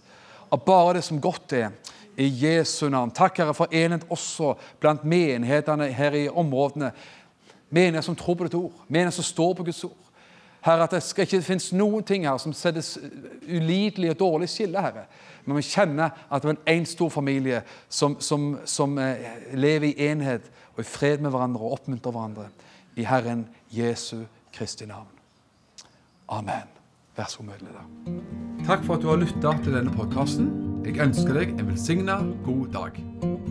Av bare det som godt er. I Jesu navn. Takk, Herre, for enhet også blant menighetene her i områdene. Menigheter som tror på ditt ord. Menigheter som står på Guds ord. Herre, at det skal ikke finnes noen ting her som settes ulidelig og dårlig skille, Herre. Vi kjenner at det er en stor familie som, som, som eh, lever i enhet og i fred med hverandre og oppmuntrer hverandre. I Herren Jesu Kristi navn. Amen. Vær så god, møteleder. Takk for at du har lytta til denne podkasten. Jeg ønsker deg en velsigna god dag.